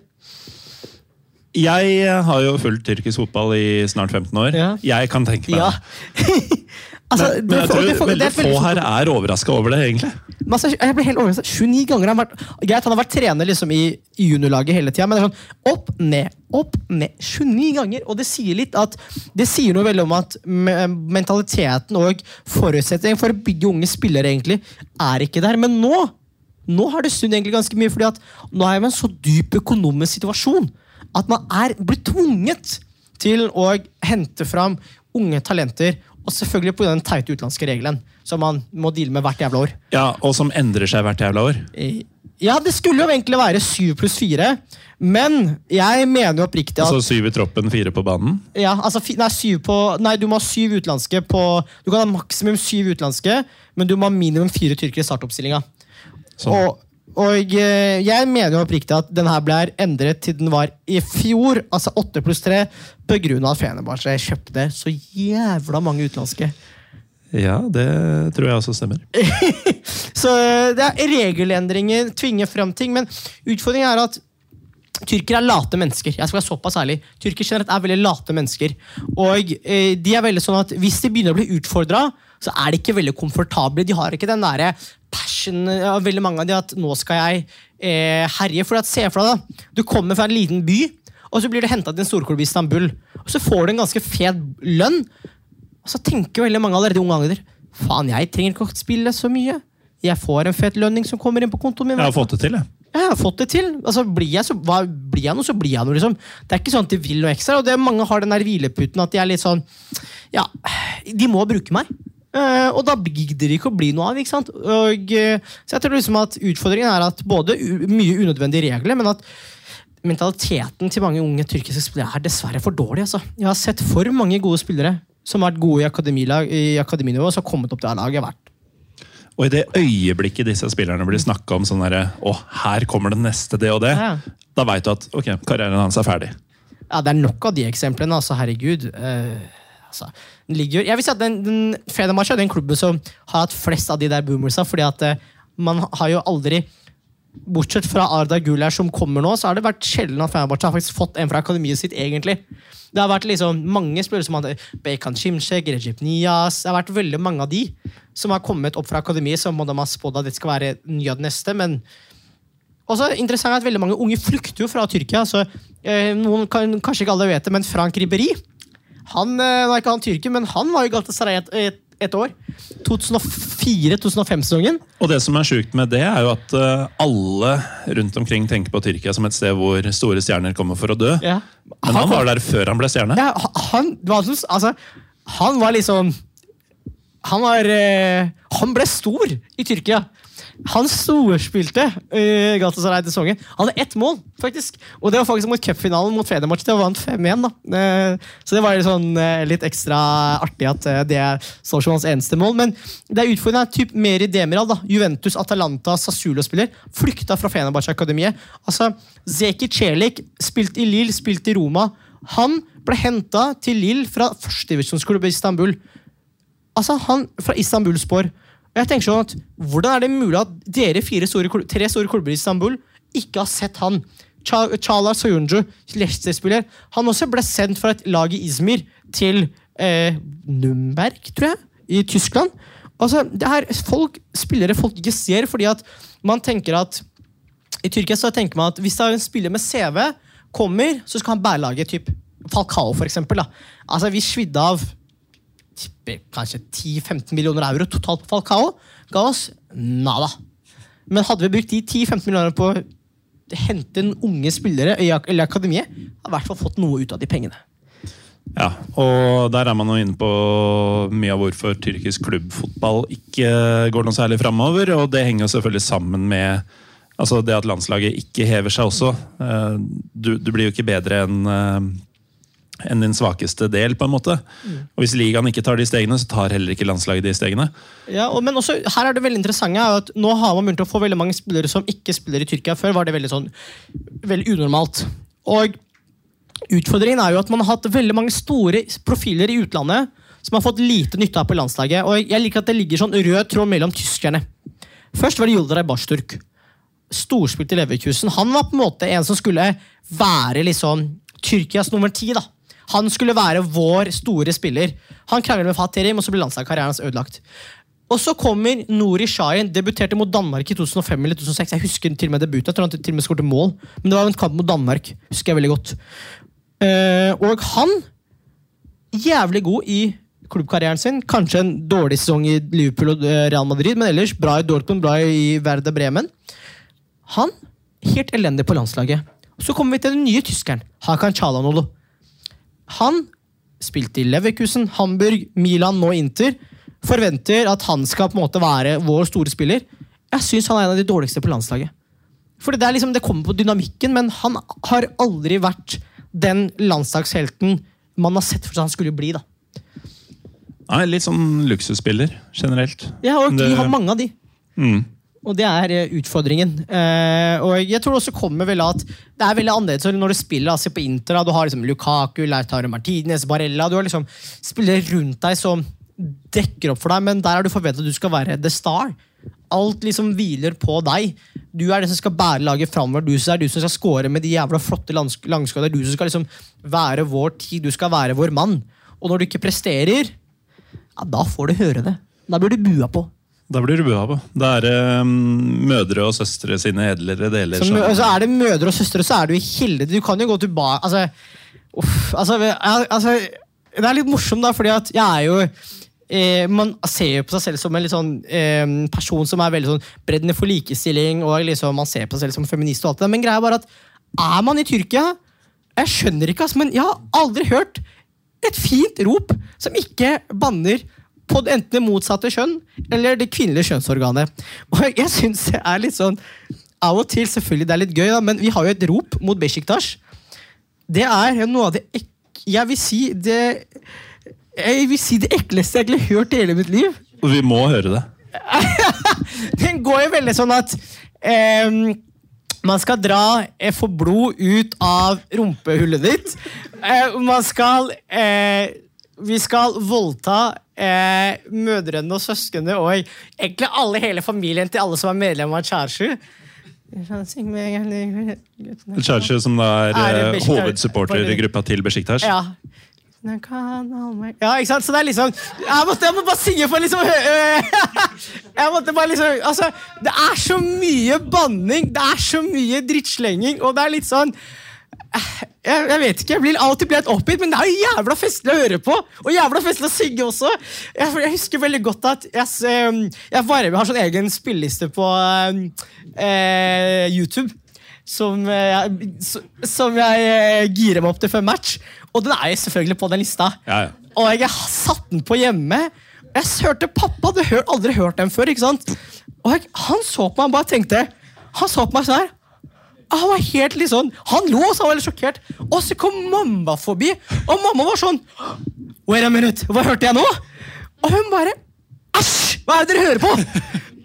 Jeg har jo fulgt tyrkisk fotball i snart 15 år. Ja. Jeg kan tenke meg Ja. altså, Men, men jeg tror veldig veldig få her er overraska over det, egentlig. Altså, jeg ble helt overrasket. 29 ganger har han vært Greit, han har vært trener liksom i i juniorlaget hele tida, men det er sånn opp, ned, opp, ned. 29 ganger! Og det sier litt at Det sier noe veldig om at mentaliteten og forutsetningen for å bygge unge spillere egentlig er ikke der. Men nå Nå har det snudd egentlig ganske mye, fordi at nå er vi i en så dyp økonomisk situasjon at man er blitt tvunget til å hente fram unge talenter. Og selvfølgelig på den teite utenlandske regelen som man må deale med hvert jævla år. Ja, Og som endrer seg hvert jævla år. Ja, det skulle jo egentlig være syv pluss fire, men jeg mener jo oppriktig at Altså syv i troppen, fire på banen. ja, altså, nei, syv på, nei, du må ha syv utenlandske på Du kan ha maksimum syv utenlandske, men du må ha minimum fire tyrkere i startoppstillinga. Sånn. Og, og eh, jeg mener jo oppriktig at den her ble endret til den var i fjor, altså 8 pluss 3, pga. at Fenerbahçe kjøpte så jævla mange utenlandske. Ja, det tror jeg også stemmer. Så eh, det er regelendringer, tvinger frem ting, men utfordringen er at Tyrkere er late mennesker. Jeg skal være såpass ærlig. Tyrkere generelt er veldig late mennesker. Og eh, de er veldig sånn at Hvis de begynner å bli utfordra, så er de ikke veldig komfortable. De har ikke den der passion av veldig mange av de at nå skal jeg eh, herje. For at, se for deg da, Du kommer fra en liten by, og så blir du henta til en storklubb i Istanbul. Og så får du en ganske fet lønn. Og så tenker veldig mange allerede unge angler faen, jeg trenger ikke å spille så mye. Jeg får en fet lønning som kommer inn på kontoen min. Jeg har fått det til, jeg. Jeg har fått det til. Altså, blir, jeg så, hva, blir jeg noe, så blir jeg noe. liksom. Det er ikke sånn at de vil noe ekstra. og det Mange har den der hvileputen at de er litt sånn Ja, de må bruke meg. Eh, og da gidder det ikke å bli noe av. ikke sant? Og, uh, så jeg tror liksom at Utfordringen er at både mye unødvendige regler, men at mentaliteten til mange unge tyrkiske spillere er dessverre for dårlig. altså. Jeg har sett for mange gode spillere som har vært gode i, akademilag, i akademinivå, som har kommet opp til A-laget. vært Og i det øyeblikket disse spillerne blir snakka om sånn derre Å, her kommer det neste, det og det. Ja. Da veit du at ok, karrieren hans er ferdig. Ja, det er nok av de eksemplene. altså, Herregud. Uh, altså, ligger, jeg vil si at den, den Fenerbahçe er den klubben som har hatt flest av de der boomersa. fordi at eh, man har jo aldri Bortsett fra Arda Guler som kommer nå, så har det vært sjelden at Fenerbahçe har faktisk fått en fra akademiet sitt. egentlig. Det har vært liksom mange spillere som hadde Bacon Chimchek, Recep Nias Det har vært veldig mange av de som har kommet opp fra akademiet, som de har spådd at det skal være ny av det neste. men også interessant er at veldig mange unge flykter jo fra Tyrkia. så eh, noen kan, Kanskje ikke alle vet det, men Frank Ribberi han, eh, Nå er ikke han tyrker, men han var jo Galatasaray et, et, et år. 2004-2005-sesongen. Og det som er sjukt med det, er jo at eh, alle rundt omkring tenker på Tyrkia som et sted hvor store stjerner kommer for å dø. Ja. Men han var der før han ble stjerne. Ja, han, var altså, han var liksom Han var eh, Han ble stor i Tyrkia. Han storspilte uh, Galatasaray til sesongen. Han hadde ett mål, faktisk. Og det var faktisk mot cupfinalen mot Federmatch. Det vant 5-1. da. Uh, så det var litt sånn, uh, litt ekstra artig at det står som hans eneste mål. Men det er utfordrende. Typ Meri Demiral, da. Juventus, Atalanta, Sassulo-spiller. Flykta fra Fenerbahçe-akademiet. Altså, Zeki Celik spilte i Lille, spilte i Roma. Han ble henta til Lille fra førstedivisjonsklubb i Istanbul. Altså, han fra Istanbul-spor. Jeg tenker sånn at Hvordan er det mulig at dere store, tre store klubber i Istanbul ikke har sett han? Cha- Chala Soyuncu, Leicester-spiller, han også ble sendt fra et lag i Izmir til eh, Nürnberg, tror jeg, i Tyskland. Altså, det er folk, spillere folk ikke ser, fordi at man tenker at i Tyrkia så tenker man at hvis det er en spiller med CV kommer, så skal han bære laget. Typ Falcao, for eksempel. Da. Altså, vi svidde av tipper kanskje 10-15 millioner euro totalt på Falcao. Ga oss nada. Men hadde vi brukt de 10-15 millioner på å hente en unge spillere i akademiet, hadde vi i hvert fall fått noe ut av de pengene. Ja, og der er man jo inne på mye av hvorfor tyrkisk klubbfotball ikke går noe særlig framover. Og det henger jo selvfølgelig sammen med altså det at landslaget ikke hever seg også. Eh, Du, du blir jo ikke bedre enn eh, enn din svakeste del, på en måte. Og hvis ligaen ikke tar de stegene, så tar heller ikke landslaget de stegene. Ja, og, men også, her er det veldig interessante er at Nå har man begynt å få veldig mange spillere som ikke spiller i Tyrkia. Før var det veldig sånn veldig unormalt. Og utfordringen er jo at man har hatt veldig mange store profiler i utlandet som har fått lite nytte av på landslaget. Og jeg liker at det ligger sånn rød tråd mellom tyskerne. Først var det Yildiray Barsturk. Storspilt i Leverkusen. Han var på en måte en som skulle være liksom Tyrkias nummer ti. da. Han skulle være vår store spiller. Han krangler med Fatih og så ble landslagskarrieren hans ødelagt. Og så kommer Nori Shahin, debuterte mot Danmark i 2005 eller 2006. Jeg husker til og med debuten, jeg tror han til og med skåret mål. Men det var en kamp mot Danmark. husker jeg veldig godt. Eh, og han jævlig god i klubbkarrieren sin. Kanskje en dårlig sesong i Liverpool og eh, Real Madrid, men ellers bra i Dortmund, bra i Werder Bremen. Han helt elendig på landslaget. Så kommer vi til den nye tyskeren, Hakan Çalhanoğlu. Han spilte i Leverkusen, Hamburg, Milan, nå Inter. Forventer at han skal på en måte være vår store spiller. Jeg syns han er en av de dårligste på landslaget. Fordi det, er liksom, det kommer på dynamikken, men han har aldri vært den landslagshelten man har sett for seg han skulle bli. da. Nei, litt sånn luksusspiller generelt. Ja, og Vi har mange av de. Mm. Og det er eh, utfordringen. Eh, og jeg tror også kommer vel at det er veldig annerledes når du spiller altså på Inter. Du har liksom Lukaku, Lautaro Martinez, Barella. Du har liksom spillere rundt deg som dekker opp for deg, men der er du forventet at du skal være the star. Alt liksom hviler på deg. Du er den som skal bære laget framover. Du er du som skal score med de jævla flotte langs- langskuddene. Er du som skal liksom være vår tid. Du skal være vår mann. Og når du ikke presterer, ja, da får du høre det. Da blir du bua på. Da blir det på. Da er um, mødre og søstre sine edlere deler. Så, som- så er det mødre og søstre, så er du i hilde. Du kan jo gå tilbake altså, uff, altså, altså, Det er litt morsomt, da, fordi at jeg er jo eh, Man ser jo på seg selv som en litt sånn, eh, person som er veldig sånn breddende for likestilling, og liksom, man ser på seg selv som feminist, og alt det men greia er bare at er man i Tyrkia Jeg skjønner ikke, altså, men jeg har aldri hørt et fint rop som ikke banner på enten det motsatte kjønn eller det kvinnelige kjønnsorganet. Og jeg synes det er litt sånn Av og til, selvfølgelig, det er litt gøy, da, men vi har jo et rop mot Besjiktas. Det er noe av det ek Jeg vil si det Jeg vil si det ekleste jeg har hørt i hele mitt liv. Og vi må høre det. Den går jo veldig sånn at ehm, man skal dra eh, få blod ut av rumpehullet ditt. Eh, man skal eh, Vi skal voldta eh, mødrene og søsknene og egentlig alle, hele familien til alle som er medlem av Kjærsju. Charge som da er, Er eh, hovedsupportergruppa til Besiktas. Ja. Ja, ikke sant? Så det er liksom Jeg måtte, jeg måtte bare synge for liksom Jeg måtte bare liksom Altså, det er så mye banning, det er så mye drittslenging, og det er litt sånn jeg, jeg vet ikke, jeg blir alltid blitt litt oppgitt, men det er jo jævla festlig å høre på! Og jævla festlig å synge også! Jeg, jeg husker veldig godt at jeg, jeg bare har sånn egen spilleliste på eh, YouTube. Som, jeg- som jeg eh, girer meg opp til før match. Og den er jo selvfølgelig på den lista. Ja, ja. Og jeg satte den på hjemme. Jeg hørte pappa, hadde aldri hørt den før. ikke sant? Og han så på meg og bare tenkte Han så på meg sånn her. Han var helt litt sånn, han lå, så han var litt sjokkert. Og så kom mamma forbi, og mamma var sånn Wait a minute, hva hørte jeg nå? Og hun bare Æsj! Hva er det dere hører på?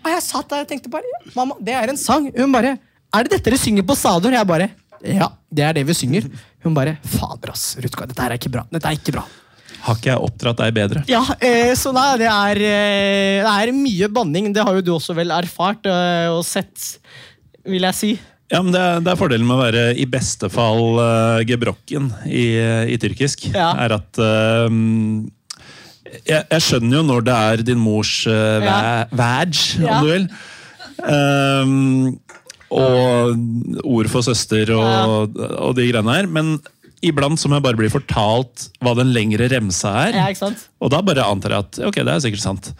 Og jeg satt der og tenkte bare Mamma, det er en sang. Hun bare Er det dette dere synger på stadion? Jeg bare Ja, det er det vi synger. Hun bare Fader, ass, Rutka, dette her er ikke bra. Dette er ikke bra. Har ikke jeg oppdratt deg bedre? Ja, eh, så nei, det er, eh, det er mye banning. Det har jo du også vel erfart eh, og sett, vil jeg si. Ja, men det er, det er Fordelen med å være i beste fall uh, gebrokken i, i tyrkisk, Ja. er at uh, jeg, jeg skjønner jo når det er din mors uh, Ja. om du vil. Um, og ord for søster og, og de greiene her. Men iblant så må jeg bare bli fortalt hva den lengre remsa er. Ja? Og da bare antar jeg at ok, det er sikkert sant.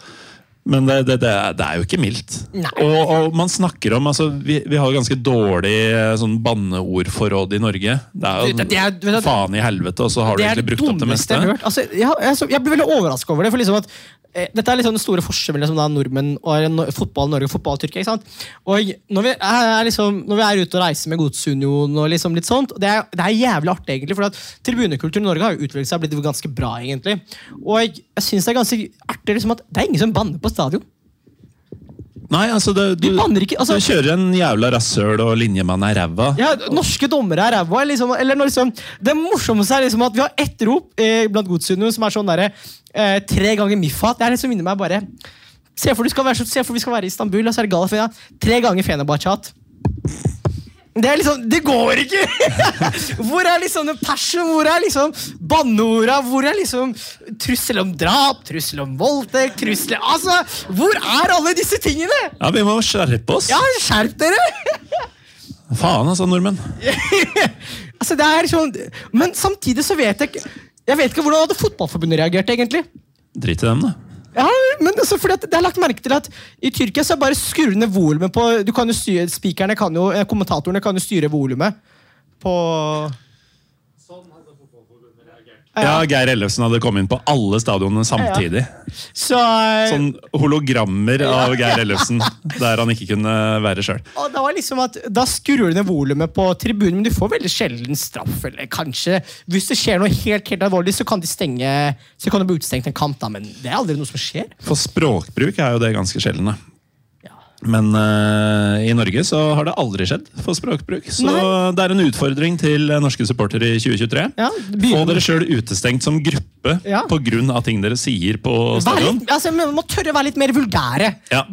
Men det, det, det, er, jo ikke mildt. Og, og man snakker om altså, Vi, vi har jo ganske dårlig eh, sånn banneordforråd i Norge. Det er jo Det- er- faen i helvete, og så har du egentlig brukt opp det meste. jeg. Altså, jeg, jeg, jeg blir veldig overraska over det. for liksom at eh, Dette er liksom den store forskjellen mellom liksom, nordmenn og no, fotball Norge og fotball Tyrkia. ikke sant? Og når vi er, liksom, når vi er ute og reiser med Godsunionen og liksom litt sånt, det er, det er jævlig artig, egentlig. For at tribunekulturen i Norge har jo utviklet seg og blitt ganske bra, egentlig. Og jeg, jeg synes det er ganske artig liksom at det er ingen som banner på stadion. Nei, altså det, du, ikke, altså- du kjører en jævla rasshøl og linjemann er ræva. Ja, Norske dommere er ræva. Liksom, eller når liksom, det morsomste er liksom at vi har ett rop eh, blant godsunionen som er sånn derre eh, tre ganger Miffa. Det er det som minner meg bare Se for, du skal være, se for vi skal være i Istanbul, og så er det Galafia. Tre ganger Fenerbahçat. Det er liksom, det går ikke! Hvor er liksom den passion? Hvor er liksom banneorda? Hvor er liksom trussel om drap, trussel om voldtekt, trussel Altså, hvor er alle disse tingene? Ja, Vi må skjerpe oss. Ja, skjerp dere! Faen, altså, nordmenn. Altså, det er sånn, men samtidig så vet jeg ikke Jeg vet ikke hvordan hadde Fotballforbundet reagert, egentlig. Drit i dem, da. Ja, men altså, fordi at det er lagt merke til at I Tyrkia så er bare skrur ned volumet på du kan jo styre, Spikerne kan jo, eh, Kommentatorene kan jo styre volumet på Ja, Geir Ellefsen hadde kommet inn på alle stadionene samtidig. Så eh, Sånn hologrammer av Geir Ellefsen, der han ikke kunne være sjøl. liksom at Da skrur du ned volumet på tribunen, men du får veldig sjelden straff. Eller kanskje Hvis det skjer noe helt helt alvorlig, så kan de stenge Så kan det bli utestengt en kamp, da, men det er aldri noe som skjer. For språkbruk er jo det ganske sjeldne. Men uh, i Norge så har det aldri skjedd for språkbruk. Så Nei. det er en utfordring til norske supportere i 2023. Ja, Få dere sjøl utestengt som gruppe Ja. av ting dere sier på stadion. litt, altså, vi må tørre å være litt mer vulgære. Ja.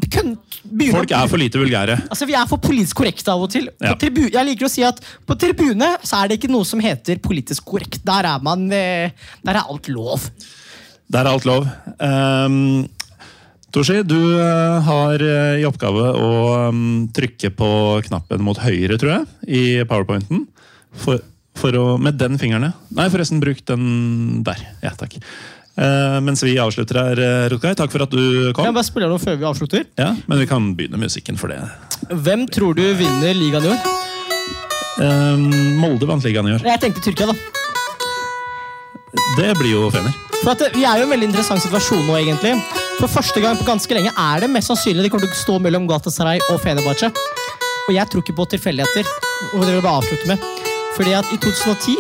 Folk er for lite vulgære. Altså, Vi er for politisk korrekte av og til. Ja. Jeg liker å si at På tribune så er det ikke noe som heter politisk korrekt. Der er man eh, Der er alt lov. Der er alt lov. Um, Torsi, du eh, har eh, i oppgave å um, trykke på knappen mot høyre, tror jeg, i powerpointen. For, for å, med den fingeren, ja. Nei, forresten, bruk den der. Ja, takk. Eh, mens vi avslutter her, Rutgeir, takk for at du Kan jeg bare spille noe før vi avslutter? Ja, men vi kan begynne musikken for det. Hvem tror du vinner ligaen i år? Um, Molde vant ligaen i år. Jeg tenkte Tyrkia, da. Det blir jo fener. For at Vi er jo i en veldig interessant situasjon nå, egentlig. For første gang på ganske lenge er det mest sannsynlig de kommer til å stå mellom Gatasaray og Fenebache. Og jeg tror ikke på tilfeldigheter. Og det vil jeg bare avslutte med. Fordi at i 2010,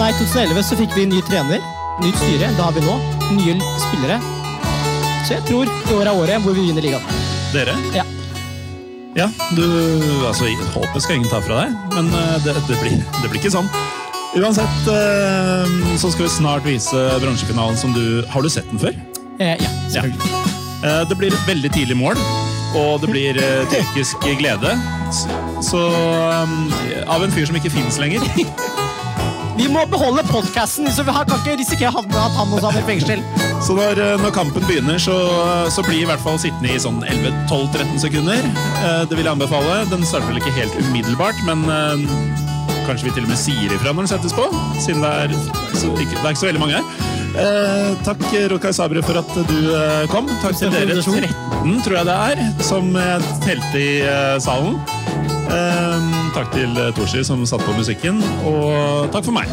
nei 2011 så fikk vi ny trener, nytt styre. Det har vi nå. Nye spillere. Så jeg tror i år er året hvor vi vinner ligaen. Dere? Ja. Ja, du, altså, håpet skal ingen ta fra deg, men eh, det, det, blir, det blir ikke sånn. Uansett, eh, så skal vi snart vise bransjefinalen som du Har du sett den før? Eh, ja, selvfølgelig. Eh, Det blir et veldig tidlig mål, og det blir eh, tyrkisk glede. Så, så eh, Av en fyr som ikke fins lenger. Vi må beholde podkasten, så vi har- kan ikke risikere at han også havner i fengsel. Så når, eh, når kampen begynner, så, så blir i hvert fall sittende i sånn 11-12-13 sekunder. Eh, Det vil jeg anbefale. Den starter vel ikke helt umiddelbart, men kanskje vi til og med sier ifra når den settes på, siden det er, så, ikke, det er ikke så veldig mange her. Eh, takk, Rokai Sabri, for at du eh, kom. Takk til dere 13, tror jeg det er, som eh, telte i salen. Eh, takk til Toshi, som satte på musikken, og takk for meg.